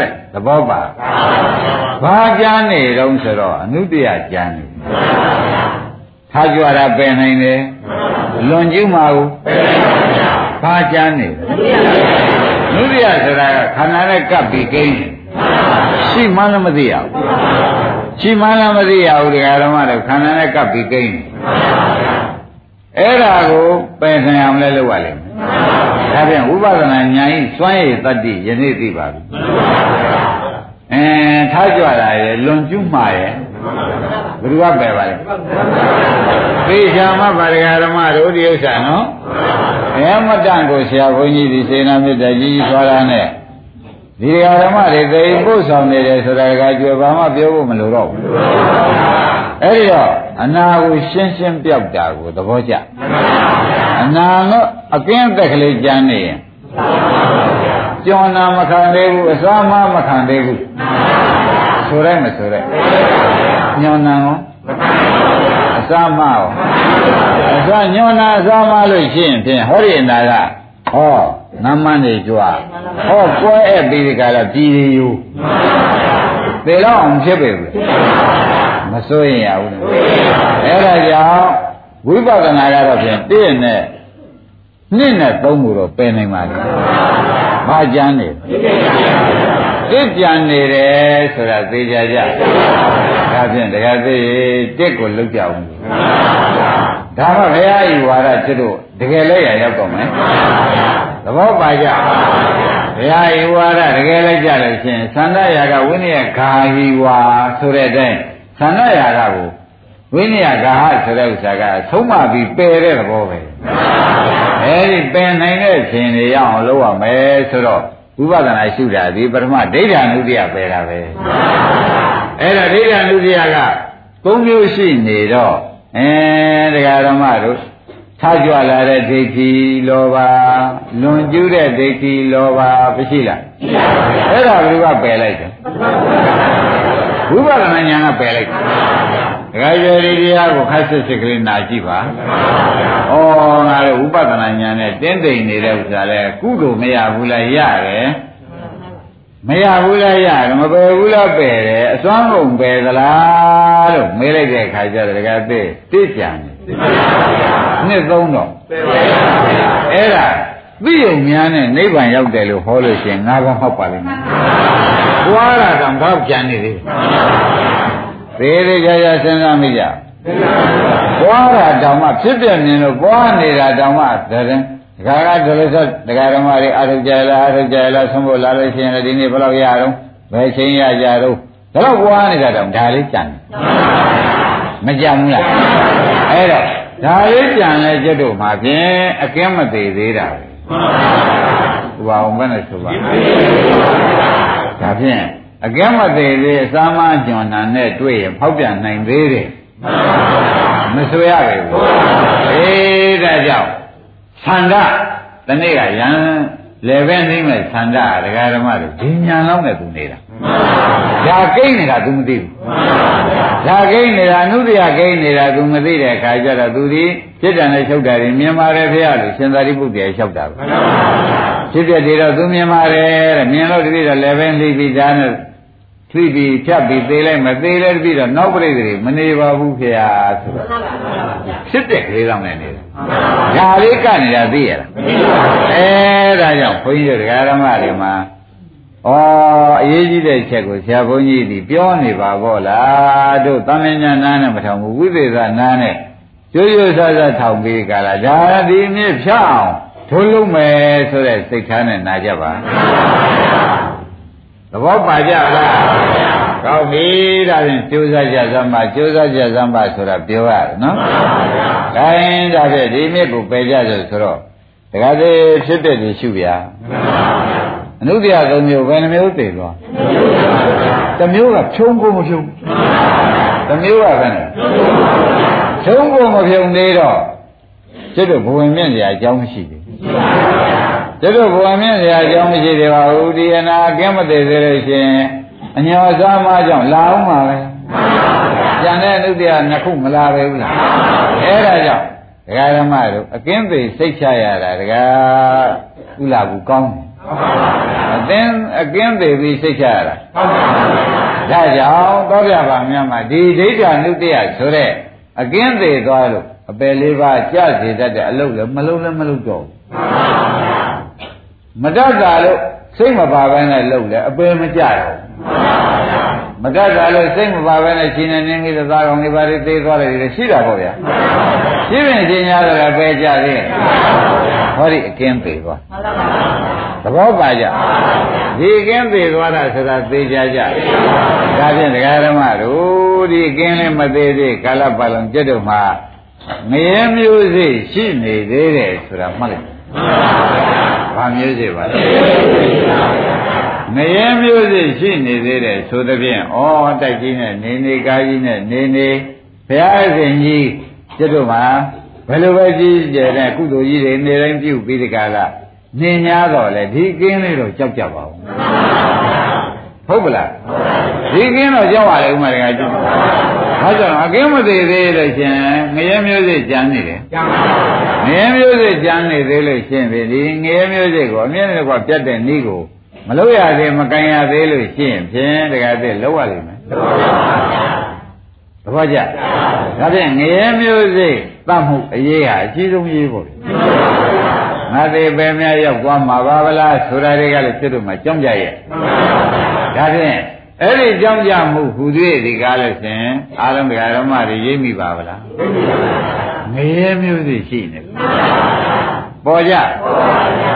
တဲ့ သဘောပါဘာကြမ်းနေတော့ဆိုတော့အနုတ္တရကြမ်းနေထားကြွတာပယ်နိုင်တယ်လွန်ကျူးမှာကိုဘာကြမ်းနေနုတ္တရဆိုတာကခန္ဓာနဲ့ကပ်ပြီးကိန်းရှိမှလည်းမသိရဘူးရှိမှလည်းမသိရဘူးတရားဓမ္မတွေခန္ဓာနဲ့ကပ်ပြီးကိန်းအဲ့ဒါကိုပယ်နိုင်အောင်လဲလုပ်ရလိမ့်မယ်ဒါပြန်ဝိပဿနာဉာဏ်ဤစွမ်းရည်တတ္တိယနေ့သိပါပြီ အဲထားကြွတာရယ်လွန်ကျူးမှာရယ်ဘယ်သူကပယ်ပါလဲသေချာမှဗာဒဂဓမ္မတို့ဒီဥစ္စာနော်အဲမတန့်ကိုဆရာဘုန်းကြီးဒီစေနာမြတ်ကြီးကြီးဆွာတာနဲ့ဒီဓမ္မတွေသိပို့ဆောင်နေတယ်ဆိုတာကကြွယ်ဘာမှပြောဖို့မလိုတော့ဘူးအဲ့ဒီတော့အနာကိုရှင်းရှင်းပြောက်တာကိုသဘောကျအနာတော့အကင်းအသက်ကလေးကြမ်းနေရင် ကျော်နာမခံသေးဘူးအစွမ်းမမခံသေးဘူးဆိုရဲမဆိုရဲညောနံရောအစမရောအစညောနာအစမလို့ရှိရင်ဖြင့်ဟောဒီအနာကဟောငမ်းမန်းနေကြွားဟောကွဲအဲ့ပြီးဒီကလာပြည်ရယူသေတော့အောင်ဖြစ်ပေဘူးမစိုးရင်ရဘူးအဲ့ဒါကြောင့်ဝိပဿနာကတော့ဖြင့်တည့်နဲ့နှစ်နဲ့သုံးခုတော့ပယ်နိုင်ပါလေ။ ဘာကြမ်းနေတစ်ကြံနေတယ်ဆိုတာသိကြကြ။ဒါဖြင့်တရားသိတစ်ကိုလုတ်ကြအောင်။ဒါမှဘုရားဤဝါဒကျွတ်တို့တကယ်လည်းရရောက်တော့မယ်။သဘောပါကြ။ဘုရားဤဝါဒတကယ်လည်းကြလို့ရှင်သန္တရာကဝိနည်းဂါဟီဝါဆိုတဲ့အတိုင်းသန္တရာကကိုဝိနည်းဂါဟဆိုတဲ့ဥစ္စာကသုံးမပြီးပယ်တဲ့သဘောပဲ အဲဒီပယ်နိုင်တဲ့ခြင်းတွေရအောင်လုပ်ရမယ်ဆိုတော့ဝိပဿနာရှုတာဒီပထမဒိဋ္ဌာနုတ္တိယပယ်တာပဲအဲ့ဒါဒိဋ္ဌာနုတ္တိယကသုံးမျိုးရှိနေတော့အဲတရားဓမ္မတို့ထားကြွလာတဲ့ဒိဋ္ဌိလောဘလွန်ကျူးတဲ့ဒိဋ္ဌိလောဘမရှိလားရှိပါဘူးအဲ့ဒါဘယ်ကပယ်လိုက်တယ် ဝိပဿနာဉာဏ်ကပယ်လိုက်တယ်ဒကာကျေရီတရားကိုခက်စစ်စစ်ကလေးနာကြည့်ပါ။ဩငါလည်းဥပဒနာဉာဏ်နဲ့တင်းသိမ့်နေတဲ့ဥစ္စာလဲကုသိုလ်မရဘူးလားရတယ်။မရဘူးလားရတယ်မပယ်ဘူးလားပယ်တယ်အစွမ်းကုန်ပယ်သလားလို့မေးလိုက်တဲ့အခါကျတော့ဒကာသိတိကြံတယ်။နှစ်သုံးတော့အဲ့ဒါသိုံများနဲ့နိဗ္ဗာန်ရောက်တယ်လို့ဟောလို့ရှိရင်ငါးပါးဟောက်ပါလိမ့်မယ်။ ဘွားတာတော့တော့ကြံနေသေးတယ်သေးသေးကြကြစဉ်းစားမိကြပွားတာတောင်မှဖြစ်ပြနေလို့ပွားနေတာတောင်မှသတဲ့ဒကာကဒလဆက်ဒကာဓမ္မတွေအာထုကြလားအာထုကြလားဆုံးဖို့လာလို့ရှိရင်ဒီနေ့ဘယ်လောက်ရအောင်ဘယ်ချိန်ရကြတော့ဒါတော့ပွားနေတာတောင်ဒါလေးကြံမကြံဘူးလားအဲ့တော့ဒါလေးကြံလဲကျွတ်တို့မှာဖြင့်အကင်းမသေးသေးတာပဲဟိုအောင်ဘယ်နဲ့ဆိုပါ ဒါဖြင့်အကဲမသေးသေးအစာမကျွန်းနာနဲ့တွေ့ရင်ဖောက်ပြန်နိုင်သေးတယ်မဆိုရပဲဘူးအေးဒါကြောင့်သန္တာတနေ့ကရန် လေပဲသိမ့်လိုက်ဆန္ဒဒကာဓမ္မတွေဒီညာလောက်နဲ့သူနေတာဒါကိန်းနေတာသူမသိဘူးဒါကိန်းနေတာအနုတ္တရာကိန်းနေတာသူမသိတဲ့အခါကျတော့သူဒီဖြစ်တယ်နဲ့ချုပ်တာတွေမြင်ပါတယ်ဖေရလို့ရှင်သာရိပုတ္တရာလျှောက်တာပဲဖြစ်ပြတယ်တော့သူမြင်ပါတယ်တဲ့မြင်လို့တတိတော့လေပဲသိပြီဒါနဲ့ သိပြီးဖြတ်ပြီးသေးလိုက်မသေးလဲပြီးတော့နောက်ပြိတ္တိမနေပါဘူးဖေဟာဆိုတော့ဖြစ်တဲ့ကလေးတော့နဲ့နေတယ်။ဒါလေးကနေတာသိရလား။အဲဒါကြောင့်ဘုန်းကြီးတို့ဒကာရမတွေမှာဩအရေးကြီးတဲ့ချက်ကိုဆရာဘုန်းကြီးဒီပြောနေပါဘောလားတို့သမဉ္ဇနာနဲ့မထောင်ဘူးဝိသေသနာနဲ့ရိုးရိုးဆဆထောင်ပြီးကြလားဒါဒီမြစ်ဖြတ်အောင်ထိုးလုံးမယ်ဆိုတဲ့စိတ်ထားနဲ့နာကြပါ သဘောပါကြလားကောင်းပြီဒါဖြင့်ကြိုးစားကြစမ်းပါကြိုးစားကြစမ်းပါဆိုတာပြောရတယ်နော်ဒါရင်ဒါဖြင့်ဒီမြစ်ကိုပယ်ကြဆိုဆိုတော့တခါသေးဖြစ်တဲ့ဒီရှုဗျာအနုတ္တရသုံးမျိုးဘယ်နှမျိုးသိသွားတစ်မျိုးကဖြုံးကုန်မဖြုံးတစ်မျိုးကဘယ်နဲ့ဖြုံးကုန်မဖြုံးသေးတော့ကျတော့ဘဝင်မြင့်စရာအကြောင်းမရှိဘူးကျ တော့ဘဝမြင့်စရာအကြောင်းမရှိသေးပါဘူးဒီအနာကင်းမသေးသေးလို့ရှင်အညောစားမကြောင့်လာအောင်ပါပဲကျန်တဲ့အနုတ္တရာနှစ်ခုမလာပဲဘူးလားအဲ့ဒါကြောင့်ဒကာဓမ္မတို့အကင်းသေးစိတ်ချရတာဒကာဥလာဘူးကောင်းတယ်အသင်အကင်းသေးပြီးစိတ်ချရတာဒါကြောင့်သောပြပါများမှာဒီဒိဋ္ဌာနုတ္တရာဆိုတဲ့အကင်းသေးသွားလို့အပယ်လေးပါးကြစေတတ်တဲ့အလုပ်လည်းမလုပ်လည်းမလုပ်တော့ဘူး မတတ်တာလို့စိတ်မပါဘဲနဲ့လုပ်တယ်အပယ်မကြတော့မတတ်တာလို့စိတ်မပါဘဲနဲ့ရှင်နေနေကြီးသားကောင်တွေပါတွေသေးသွားတယ်ရှိတာပေါ့ဗျာရှိရင်ရှင်များတယ်ပဲကြသေးဟောဒီအကင်းသေးသွားသဘောပါကြဒီအကင်းသေးသွားတာဆိုတာသေချာကြဒါဖြင့်ဒကာဓမ္မတို့ဒီအကင်းလေးမသေးသေးကာလပတ်လုံးကြက်တော့မှငရဲမျိုးစိရှိနေသေးတယ်ဆိုတာမှတ်လိုက် ဘာမျိုးစေပါလဲငရဲမျိုးစေရှိနေသေးတယ်ဆိုသဖြင့်ဩတိုက်ကြီးနဲ့နေနေကားကြီးနဲ့နေနေဘုရားရှင်ကြီးကျွတ်တို့မှာဘယ်လိုပဲကြီးကျယ်တဲ့ကုသိုလ်ကြီးတွေနေတိုင်းပြုပြီးဒီကလာနေ냐တော့လေဒီကင်းလေးတော့ကြောက်ကြပါဦးဟုတ်ပလား ဒီကင်းတော့ကြောက်ပါလေဥမာတကကြည့်ဘာကြောင့်အကင်းမသေးသေးလို့ရှင်ငရဲမျိုးစိကြမ်းနေတယ်ငရဲမျိုးစိကြမ်းနေသေးလို့ရှင်ပြီဒီငရဲမျိုးစိကိုအမြဲတမ်းကပြတ်တဲ့ဤကိုမလို့ရသေးမကန်ရသေးလို့ရှိရင်ဖြင့်တကယ်တည်းလောက်ရလိမ့်မယ်သဘောကျဒါဖြင့်ငရဲမျိုးစိတတ်မှုအရေးဟာအကြီးဆုံးရေးပေါ့ငါသေးပဲများရောက်သွားမှာပါဗလားဆိုတာတွေကလည်းစစ်တို့မှကြောင်းကြရဲ့ဒါဖြင့် အဲ့ဒီကြောင်းကြမှုဟူသေးဒီကားလို့ရှင်အာလုံးတရားဓမ္မတွေရိပ်မိပါဗလားငရဲမျိုးစိရှိနေပေါ်ကြ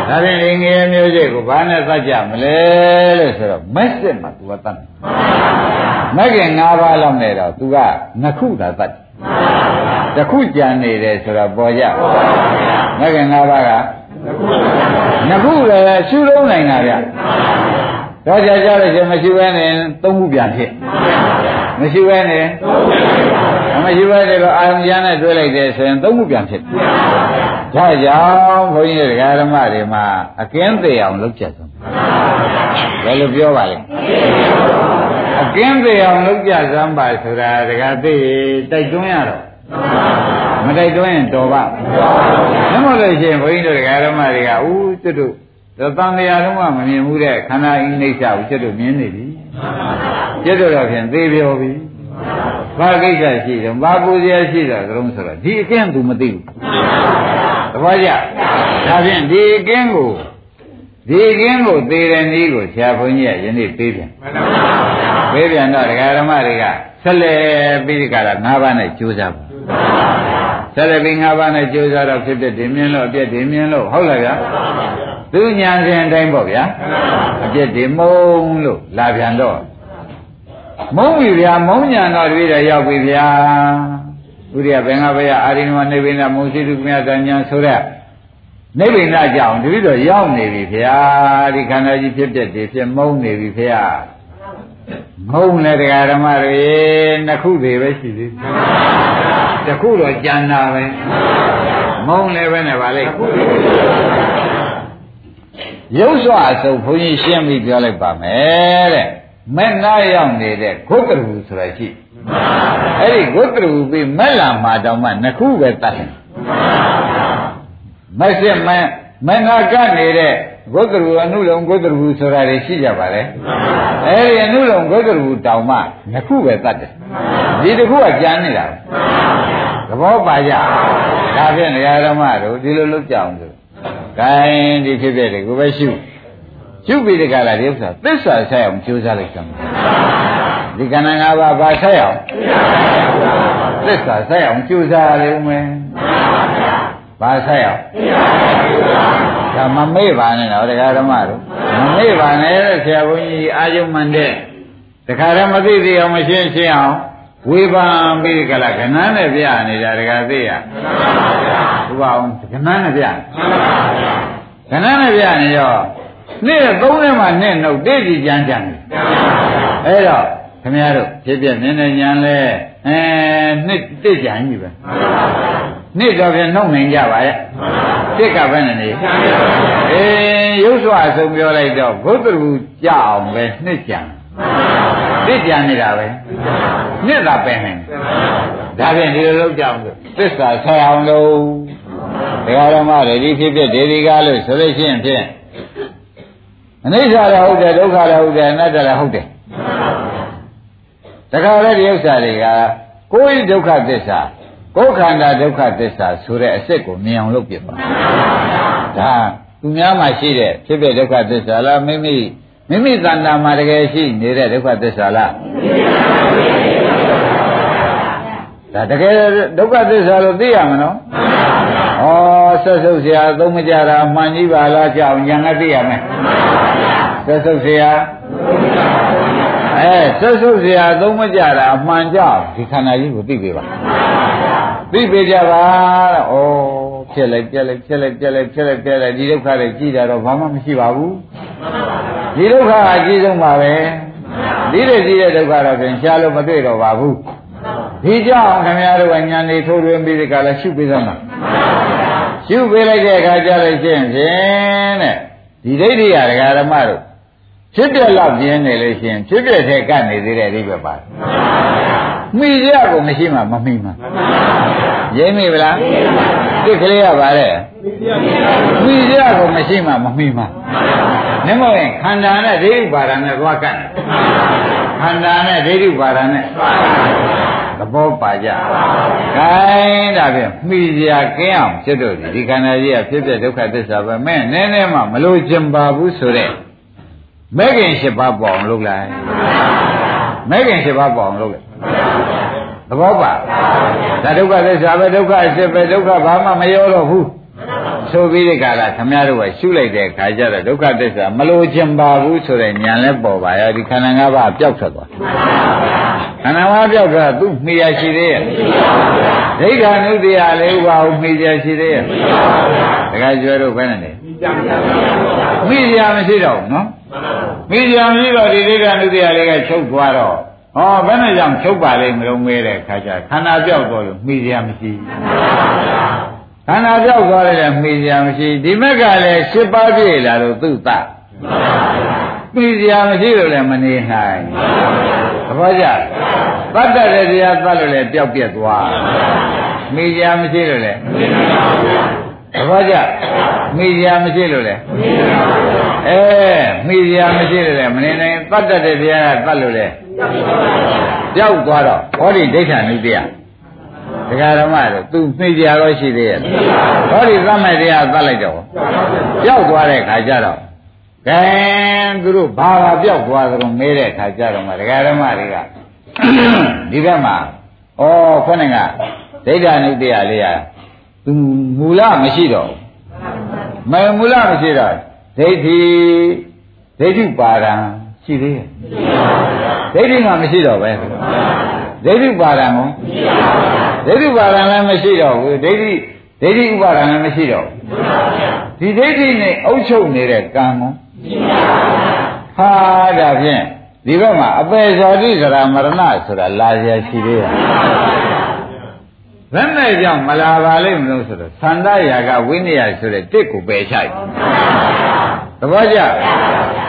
ဒါဖြင့်ဒီငရဲမျိုးစိကိုဘာနဲ့သတ်ကြမလဲလို့ဆိုတော့မက်စစ်မှာ तू ကတတ်မက်ကင်၅ပါးလောက်နဲ့တော့ तू ကနှစ်ခုသာတတ်တခုကြံနေတယ်ဆိုတော့ပေါ်ကြမက်ကင်၅ပါးကနှစ်ခုလည်းရှုလုံးနိုင်တာဗျ တော့ကြာကြလို့ရှင်မရှိဘဲနဲ့သုံးခုပြန်ဖြစ်မရှိဘဲနဲ့မရှိဘဲနဲ့တော့အာရုံကျမ်းနဲ့တွဲလိုက်တယ်ဆိုရင်သုံးခုပြန်ဖြစ်ဒါကြောင့်ဘုန်းကြီးတို့ဓမ္မတွေမှာအကင်းသေးအောင်လုပ်ကြဆုံးဘယ်လိုပြောပါလဲအကင်းသေးအောင်လုပ်ကြစမ်းပါဆိုတာတကသိတိုက်တွန်းရတော့မတိုက်တွန်းရင်တော်ပါမဟုတ်လို့ရှိရင်ဘုန်းကြီးတို့ဓမ္မတွေကဦးကျွတ်တို့ သံဃာလုံးကမမြင်ဘူးတဲ့ခန္ဓာအိနိစ္စကိုကျွတ်တို့မြင်နေပြီကျွတ်တို့တော့ဖြင့်သေပြောပြီဘာကိစ္စရှိတယ်ဘာပူဇော်ရှိတာတုံးဆိုတော့ဒီအကင်းသူမသိဘူးသဘောကျဒါဖြင့်ဒီအကင်းကိုဒီကင်းကိုသေတဲ့နည်းကိုဆရာဘုန်းကြီးကယနေ့ပေးပြန်ပေးပြန်တော့ဒကာဓမ္မတွေကဆက်လက်ပြီးဒီကရ၅ပါးနဲ့ကြိုးစားပါဆက်လက်ပြီး၅ပါးနဲ့ကြိုးစားတော့ဖြစ်ဖြစ်ဒီမြင်လို့အပြည့်ဒီမြင်လို့ဟုတ်လားဗျာ သူညာစဉ်အတိုင်းပေါ့ဗျာအပြည့်ဒီမုံလို့လာပြန်တော့မုံပြီဗျာမုံညာတော့တပည့်တော်ရောက်ပြီဗျာဥရိယဘင်္ဂဘယအာရိနမနေဗိနမုံစီတုမြတ်တညာဆိုတဲ့နိဗ္ဗာန်ကြောင့်တပည့်တော်ရောက်နေပြီဗျာဒီခန္ဓာကြီးဖြစ်တဲ့ဒီဖြစ်မုံနေပြီဗျာမုံနဲ့တရားဓမ္မတွေနှစ်ခုသေးပဲရှိသေးတခုတော့ကြံတာပဲမုံလည်းပဲနဲ့ဗာလေ ရုပ်စွာအစုပ်ဘုန်းကြီးရှင်းပြီးပြောလိုက်ပါမယ်တဲ့မဲ့နာရောက်နေတဲ့ဂုတ္တရူဆိုတာရှိအဲ့ဒီဂုတ္တရူပြီးမဲ့လာမှာတောင်မှနှစ်ခုပဲတတ်တယ်မစစ်မမနာကနေတဲ့ဂုတ္တရူအနုလုံဂုတ္တရူဆိုတာတွေရှိကြပါလေအဲ့ဒီအနုလုံဂုတ္တရူတောင်မှနှစ်ခုပဲတတ်တယ်ဒီတစ်ခုကကြမ်းနေတာသဘောပါကြဒါဖြင့်နေရာဓမ္မတို့ဒီလိုလုပ်ကြအောင်ဆို ဂိုင်းဒီဖြစ်ဖြစ်တွေကိုပဲရှုရှုပြီးဒီကလာဒီဥစ္စာသစ္စာဆက်အောင်ကြိုးစားလိုက်ကြမှာဒီကဏ္ဍ၅ပါးဘာဆက်အောင်သစ္စာဆက်အောင်ကြိုးစားရဦးမယ်ဘာဆက်အောင်ဒါမမေ့ပါနဲ့တော့တရားဓမ္မတို့မမေ့ပါနဲ့ဆရာဘုန်းကြီးအာယုံမှန်တဲ့တခါတည်းမသိသေးအောင်မရှင်းရှင်းအောင် ဝေဖန်ပြီးကြလားခဏနဲ့ပြနေတာတခါသိရဘုရားအောင်ခဏနဲ့ပြခဏနဲ့ပြနေရောနေ့သုံးထဲမှာနဲ့နှုတ်တိတိကြမ်းကြမ်းအဲ့တော့ခင်ဗျားတို့ဖြစ်ပြနေနေညာလဲအဲနှစ်တိကြမ်းကြီးပဲနှစ်တော့ပြန်နှုတ်နိုင်ကြပါရဲ့တစ်ကပဲနေအေးရုပ်စွာအဆုံးပြောလိုက်တော့ဘုဒ္ဓရူကြအောင်ပဲနှစ်ကြံတ စ်ကြံနေတာပဲနှစ်သာပဲနေဒါဖြင့်ဒီလိုလုပ်ကြအောင်သစ္စာဆက်အောင်လို့ဒကာရမတွေဒီဖြစ်ဖြစ်ဒေဒီကားလို့ဆိုလို့ရှိရင်ဖြင့်အနိစ္စလည်းဟုတ်တယ်ဒုက္ခလည်းဟုတ်တယ်အနတ္တလည်းဟုတ်တယ်တခါလေဒီဥစ္စာတွေကကိုယ်ဒုက္ခသစ္စာကိုယ်ခန္ဓာဒုက္ခသစ္စာဆိုတဲ့အစစ်ကိုမြင်အောင်လုပ်ပြပါဒါသူများမှာရှိတဲ့ဖြစ်ဖြစ်ဒုက္ခသစ္စာလားမိမိ မိမိတဏ္ဍာမှာတကယ်ရှိနေတဲ့ဒုက္ခသစ္စာလားဒါတကယ်ဒုက္ခသစ္စာလို့သိရမနော်ဩဆက်ဆုပ်เสียသုံးမကြတာမှန်ကြီးပါလားကြောင်ညာငါသိရမယ်ဆက်ဆုပ်เสียအဲဆက်ဆုပ်เสียသုံးမကြတာအမှန်ကြောင်ဒီခန္ဓာကြီးကိုသိပြီပါသိပြီကြပါတော့ဩဖြစ်လိုက်ပြက်လိုက်ဖြစ်လိုက်ပြက်လိုက်ဖြစ်လိုက်ပြက်လိုက်ဒီဒုက္ခတွေကြည်တာတော့ဘာမှမရှိပါဘူး ဒီဒုက္ခအကြီးဆုံးပါပဲဒီတဲ့ကြီးတဲ့ဒုက္ခတော့ပြန်ရှားလို့မတွေ့တော့ပါဘူးဒီကြောင့်ခင်ဗျားတို့ကညာနေထိုးထွင်းပြီးဒီကလာရှုပေးသမှာရှုပေးလိုက်တဲ့အခါကျလို့ရှိရင်ဖြင့်တဲ့ဒီဒိဋ္ဌိရဒကာဓမ္မတို့ဖြစ်ပြက်လောက်ပြင်းနေလို့ရှိရင်ဖြစ်ပြက်တဲ့ကနေသေးတဲ့အိဗယ်ပါမှီရကိုမရှိမှမမှီမှရင်းမိဗလားတစ်ကလေးရပါလေ မှီရကိုမရှိမှမမှီမှနမဟုတ်ရင်ခန္ဓာနဲ့ဒိဋ္ဌိပါဒနဲ့သွားကတ်ခန္ဓာနဲ့ဒိဋ္ဌိပါဒနဲ့သဘောပါကြ။ခိုင်းဒါဖြင့်မှီစရာကင်းအောင်ဖြစ်တော့ဒီခန္ဓာကြီးကဖြစ်ဖြစ်ဒုက္ခသစ္စာပဲမဲ့နည်းနည်းမှမလို့ကျင်ပါဘူးဆိုတဲ့မဲ့ခင်၈ပါးပေါအောင်လုပ်လိုက်မဲ့ခင်၈ပါးပေါအောင်လုပ်လိုက်သဘောပါဒါဒုက္ခသစ္စာပဲဒုက္ခအစစ်ပဲဒုက္ခဘာမှမရောတော့ဘူး ဆိုပြီးဒီကလာခမရတို့ကရှုလိုက်တဲ့ခါကျတော့ဒုက္ခသစ္စာမလို့ကျင်ပါဘူးဆိုတဲ့ဉာဏ်လဲပေါ်ပါရောဒီခန္ဓာ၅ပါးပျောက်ထွက်သွားခန္ဓာ၅ပါးပျောက်သွားသူ့မိရရှိသေးရဲ့ဒိဋ္ဌာနုတ္တိယလေးပါဘူးမိရရှိသေးရဲ့တခါကျွဲတို့ဘယ်နဲ့လဲမိရမရှိတော့ဘူးနော်မိရမရှိတော့ဒီဒိဋ္ဌာနုတ္တိယလေးကချုပ်သွားတော့ဟောဘယ်နဲ့ကြောင့်ချုပ်ပါလိမ့်မလို့မဲတဲ့ခါကျခန္ဓာပြောက်သွားလို့မိရမရှိ ခန္ဓာပြောက်သွားတယ်မိရမရှိဒီမက်ကလည်း၈ပါးပြည့်လာလို့သူ့တမိရမရှိလို့လည်းမနေနိုင်သဘောကျသတ္တရတရားသတ်လို့လည်းပျောက်ပြက်သွားမိရမရှိလို့လည်းသဘောကျမိရမရှိလို့လည်းအဲမိရမရှိလို့လည်းမနေနိုင်သတ္တရတရားကသတ်လို့လည်းပျောက်သွားတော့ဟောဒီဒိဋ္ဌာနုတရား ဒကာဓမ္မတို့သူနှိမ့်ကြရောရှိသေးရဲ့ဟောဒီသတ်မဲ့တရားသတ်လိုက်တော့ပျောက်သွားတဲ့ခါကျတော့ကဲသူတို့ဘာသာပျောက်သွားသလိုမဲတဲ့ခါကျတော့မှဒကာဓမ္မတွေကဒီဘက်မှာဩခေါင်းကဒိဋ္ဌာနုတရားလေးဟာသူမူလမရှိတော့မမူလမရှိတော့ဒိဋ္ဌိဒိဋ္ဌိပါဒံရှိသေးရဲ့ဒိဋ္ဌိကမရှိတော့ပဲဒိဋ္ဌိပါဒံကို ဒိဋ္ဌိပါဒံလည်းမရှိတော့ဘူးဒိဋ္ဌိဒိဋ္ဌိဥပါဒံလည်းမရှိတော့ဘူးဒီဒိဋ္ဌိနဲ့အုပ်ချုပ်နေတဲ့ကံကိုဟာဒါဖြင့်ဒီဘက်မှာအပေဇောတိသရမရဏဆိုတာလာရရှိသေးတယ်ဘယ်နဲ့ကြောင့်မလာပါလိမ့်မလို့ဆိုတော့သန္တရာကဝိနည်းဆိုတဲ့တစ်ကိုပယ်ချိုက်သဘောကျ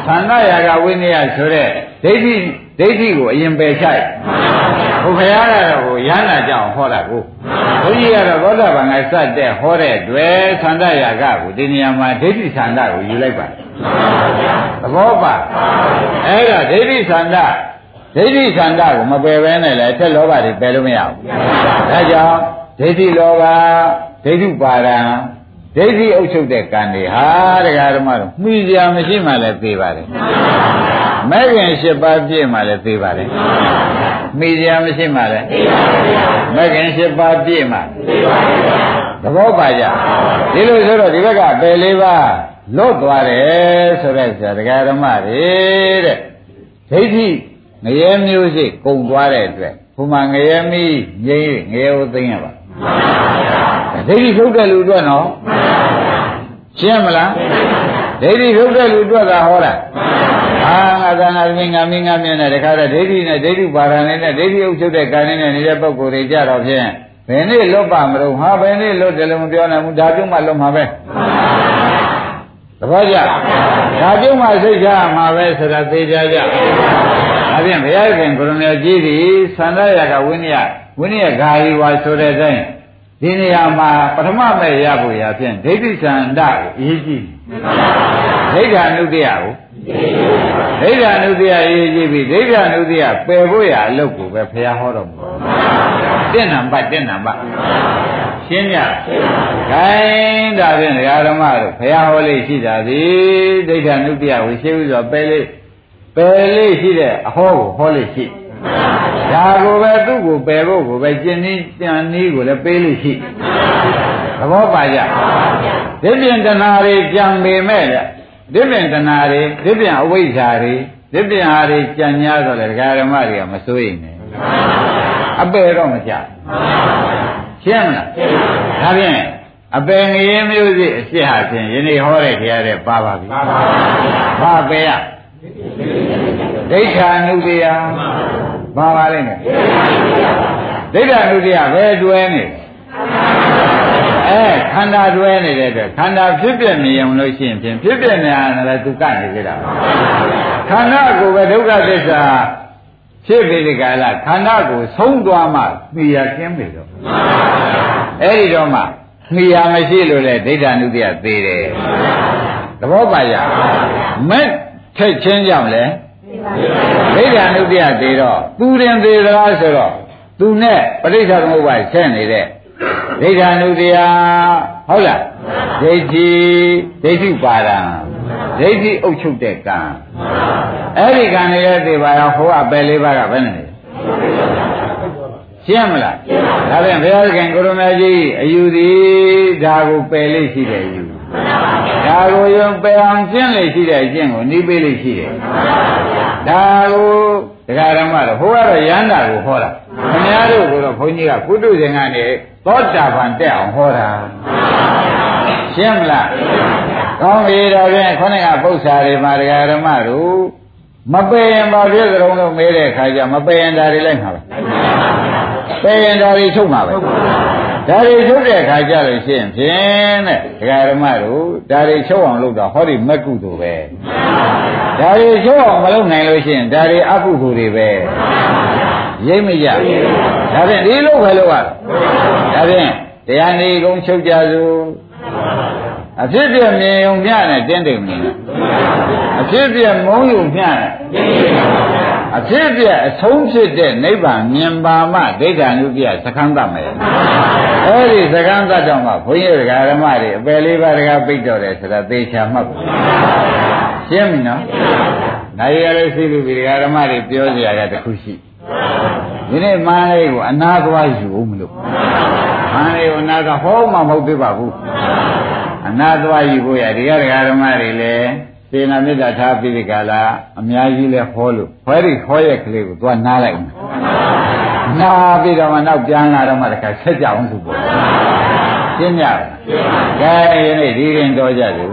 သန္တရာကဝိနည်းဆိုတဲ့ဒိဋ္ဌိဒိဋ္ဌိကိုအရင်ပယ်ချိုက် ဘုရားကတော့ဟိုရဟနာကြောင့်ဟောတာကိုဘုန်းကြီးကတော့သောတာပန်ကစတဲ့ဟောတဲ့တွေ့သန္တရာကကိုဒီနေရာမှာဒိဋ္ဌိသန္တကိုယူလိုက်ပါသဘောပါအဲ့ဒါဒိဋ္ဌိသန္တဒိဋ္ဌိသန္တကိုမပယ်ဘဲနဲ့လည်းထက်လောဘတွေပယ်လို့မရဘူးဒါကြောင့်ဒိဋ္ဌိလောဘဒိဋ္ဌိပါဒံဒိဋ္ဌိအုပ်ချုပ်တဲ့ကံတွေဟာတရားဓမ္မတို့မှီကြမရှိမှလည်းသိပါတယ် မဲ့ခင်၈ပါးပြည့်မှလည်းသိပါတယ်မှီကြမရှိမှလည်းမဲ့ခင်၈ပါးပြည့်မှသဘောပါကြဒီလိုဆိုတော့ဒီဘက်ကပယ်လေးပါလွတ်သွားတယ်ဆိုတဲ့ဆရာတရားဓမ္မတွေတဲ့ဒိဋ္ဌိငရဲမျိုးစိကုံသွားတဲ့အတွက်ဘုမာငရဲမီးငြိမ်းငရဲကိုသိမ့်ရပါဒိဋ္ဌိထုတ်တဲ့လူအတွက်နော်ရှင်းမလားဒိဋ္ဌိထုတ်တဲ့လူအတွက်သာဟောတာ အာငါသနာမင်းငါမင်းငါမြင်တဲ့တခါတော့ဒိဋ္ဌိနဲ့ဒိဋ္ဌိပါဒာနဲ့ဒိဋ္ဌိဥချုပ်တဲ့ကာရင်းနဲ့နေတဲ့ပုဂ္ဂိုလ်တွေကြတော့ဖြင့်ဘယ်နေ့လွတ်ပါမလို့ဟာဘယ်နေ့လွတ်တယ်လို့မပြောနိုင်ဘူးဒါပြုံးမှလွတ်မှာပဲသဘောကျဒါပြုံးမှစိတ်ချမှာပဲဆိုတာသိကြကြဒါဖြင့်ဘုရားရှင်ကိုရမေကြီးသည်သန္တရာကဝိနည်းဝိနည်းဂါယီဝါဆိုတဲ့အတိုင်းဒီနေရာမှာပထမမဲ့ရဖို့ရဖြင့်ဒိဋ္ဌိသန္တကိုအရေးကြီးဒိဋ္ဌာနုတ္တယကို ဒိဋ္ဌာနုတ္တယအရေးကြီးပြီဒိဋ္ဌာနုတ္တယပယ်ဖို့ရအလုပ်ကိုပဲဘုရားဟောတော်မူတင့်နံပါတ်တင့်နံပါတ်ရှင်းကြခိုင်းဒါဖြင့်ဒကာဓမ္မတို့ဘုရားဟောလေးရှိတာသည်ဒိဋ္ဌာနုတ္တယကိုရှင်းပြီးတော့ပယ်လေးပယ်လေးရှိတဲ့အဟောကိုဟောလေးရှိဒါကိုပဲသူ့ကိုပယ်ဖို့ကိုပဲကျင့်နည်းကြံနည်းကိုလည်းပေးလို့ရှိသဘောပါကြဒီပြင်တဏှာတွေကြံပေမဲ့လေ ဒီပြင်တဏှာတွေဒီပြင်အဝိဇ္ဇာတွေဒီပြင်ဟာတွေကြံညာဆိုလေဒကာဓမ္မတွေကမစိုးရိမ်နဲ့အပယ်တော့မကြရှင်းမလားဒါဖြင့်အပယ်ငရေမျိုးစိအစ်ဟာဖြင့်ယနေ့ဟောတဲ့တရားတွေပါပါပြီဘာပယ်ရဒိဋ္ဌာနုတ္တယဘာပါလိမ့်မယ်ဒိဋ္ဌာနုတ္တယဘယ်တွဲနေအဲ အဲခန္ဓာတွဲနေတဲ့အတွက်ခန္ဓာဖြစ်ပြမြင်ုံလို့ရှိရင်ဖြင့်ဖြစ်ပြနေတာလည်းသူကနေကြတာခန္ဓာကိုယ်ပဲဒုက္ခသစ္စာဖြစ်ပြီးဒီကလာခန္ဓာကိုဆုံးသွားမှသိရကင်းပြီတော့အဲ့ဒီတော့မှမိယာမရှိလို့လေဒိဋ္ဌာနုတ္တိယသေးတယ်သဘောပါရမဲ့ထက်ချင်းကြောင့်လေဒိဋ္ဌာနုတ္တိယသေးတော့သူရင်သေးသလားဆိုတော့သူနဲ့ပရိစ္ဆေသမုပ္ပါဆက်နေတဲ့ ဒိဋ္ဌာနုတ္တိယဟုတ်လားဒိဋ္ဌိဒိဋ္ဌိပါဒံဒိဋ္ဌိအုပ်ချုပ်တဲ့ကံအဲ့ဒီကံတွေရဲ့သေပါရောဟိုအပယ်လေးပါးကဘယ်နဲ့လဲရှင်းမလားဒါပြန်ဘုရားသခင်ကိုရမကြီးအယူသည်ဒါကိုပယ်လေးရှိတယ်ယူဒါကိုယုံပယ်အောင်ရှင်းလေးရှိတဲ့အကျင့်ကိုနှီးပေးလေးရှိတယ်ဒါကိုတရားဓမ္မတော့ဟိုကတော့ရဟန္တာကိုဟောတာခင်ဗျားတို့ကတော့ဘုန်းကြီးကကုတုဇင်ကနေသောတာပန်တက်အောင်ဟောတာရှင်းမလားကောင်းပြီတော့ဖြင့်ခொနဲ့ကပု္ပ္ပာတွေမှာတရားဓမ္မတို့မပယ်ရင်ဘာဖြစ်ကြုံလို့မေးတဲ့ခါကျမပယ်ရင်ဒါတွေလိုက်မှာပဲပယ်ရင်ဒါတွေထုတ်မှာပဲဒါတွေထုတ်တဲ့ခါကျလို့ရှိရင်ဖြင့်တဲ့တရားဓမ္မတို့ဒါတွေချုပ်အောင်လုပ်တာဟောဒီမက်ကုသိုလ်ပဲဒါတွေချုပ်အောင်မလုပ်နိုင်လို့ရှိရင်ဒါတွေအကုသိုလ်တွေပဲရိပ်မရဒါဖြင့်ဒီလိုပဲလုပ်ရ ဒါဖြင့်တရားနေကုန်ချုပ်ကြစို့အဖြစ်ပြမြင်ုံမျှနဲ့တင်းတိမ်နေတယ်အဖြစ်ပြမုံယုံမျှနဲ့အဖြစ်ပြအဆုံးဖြစ်တဲ့နိဗ္ဗာန်မြင်ပါမှဒိဋ္ဌာနုပြသခန်းတတ်မယ်အဲ့ဒီသခန်းတတ်တော့မှဘုန်းကြီးတရားဓမ္မတွေအပယ်လေးပါးတကားပိတ်တော်တယ်ဆိုတာသေချာမှတ်ပါရှင်းပြီနော်နိုင်ရလို့ရှိပြီတရားဓမ္မတွေပြောစရာကတခုရှိဒီနေ့မန်းလေးကိုအနာသွားယူအောင်မလို့ မန်းလေးကိုအနာကဟောမှမဟုတ်သေးပါဘူးအနာသွားယူဖို့ရဒီကတရားဓမ္မတွေလည်းသေနာမေတ္တာထားပြီးဒီကလာအများကြီးလဲဟောလို့ခွဲရီဟောရက်ကလေးကိုသွားနားလိုက်အောင်နာပြီးတော့မှနောက်ပြန်လာတော့မှတခါဆက်ကြအောင်သူပေါ့ရှင်းကြပါကဲယနေ့ဒီရင်တော်ကြတယ်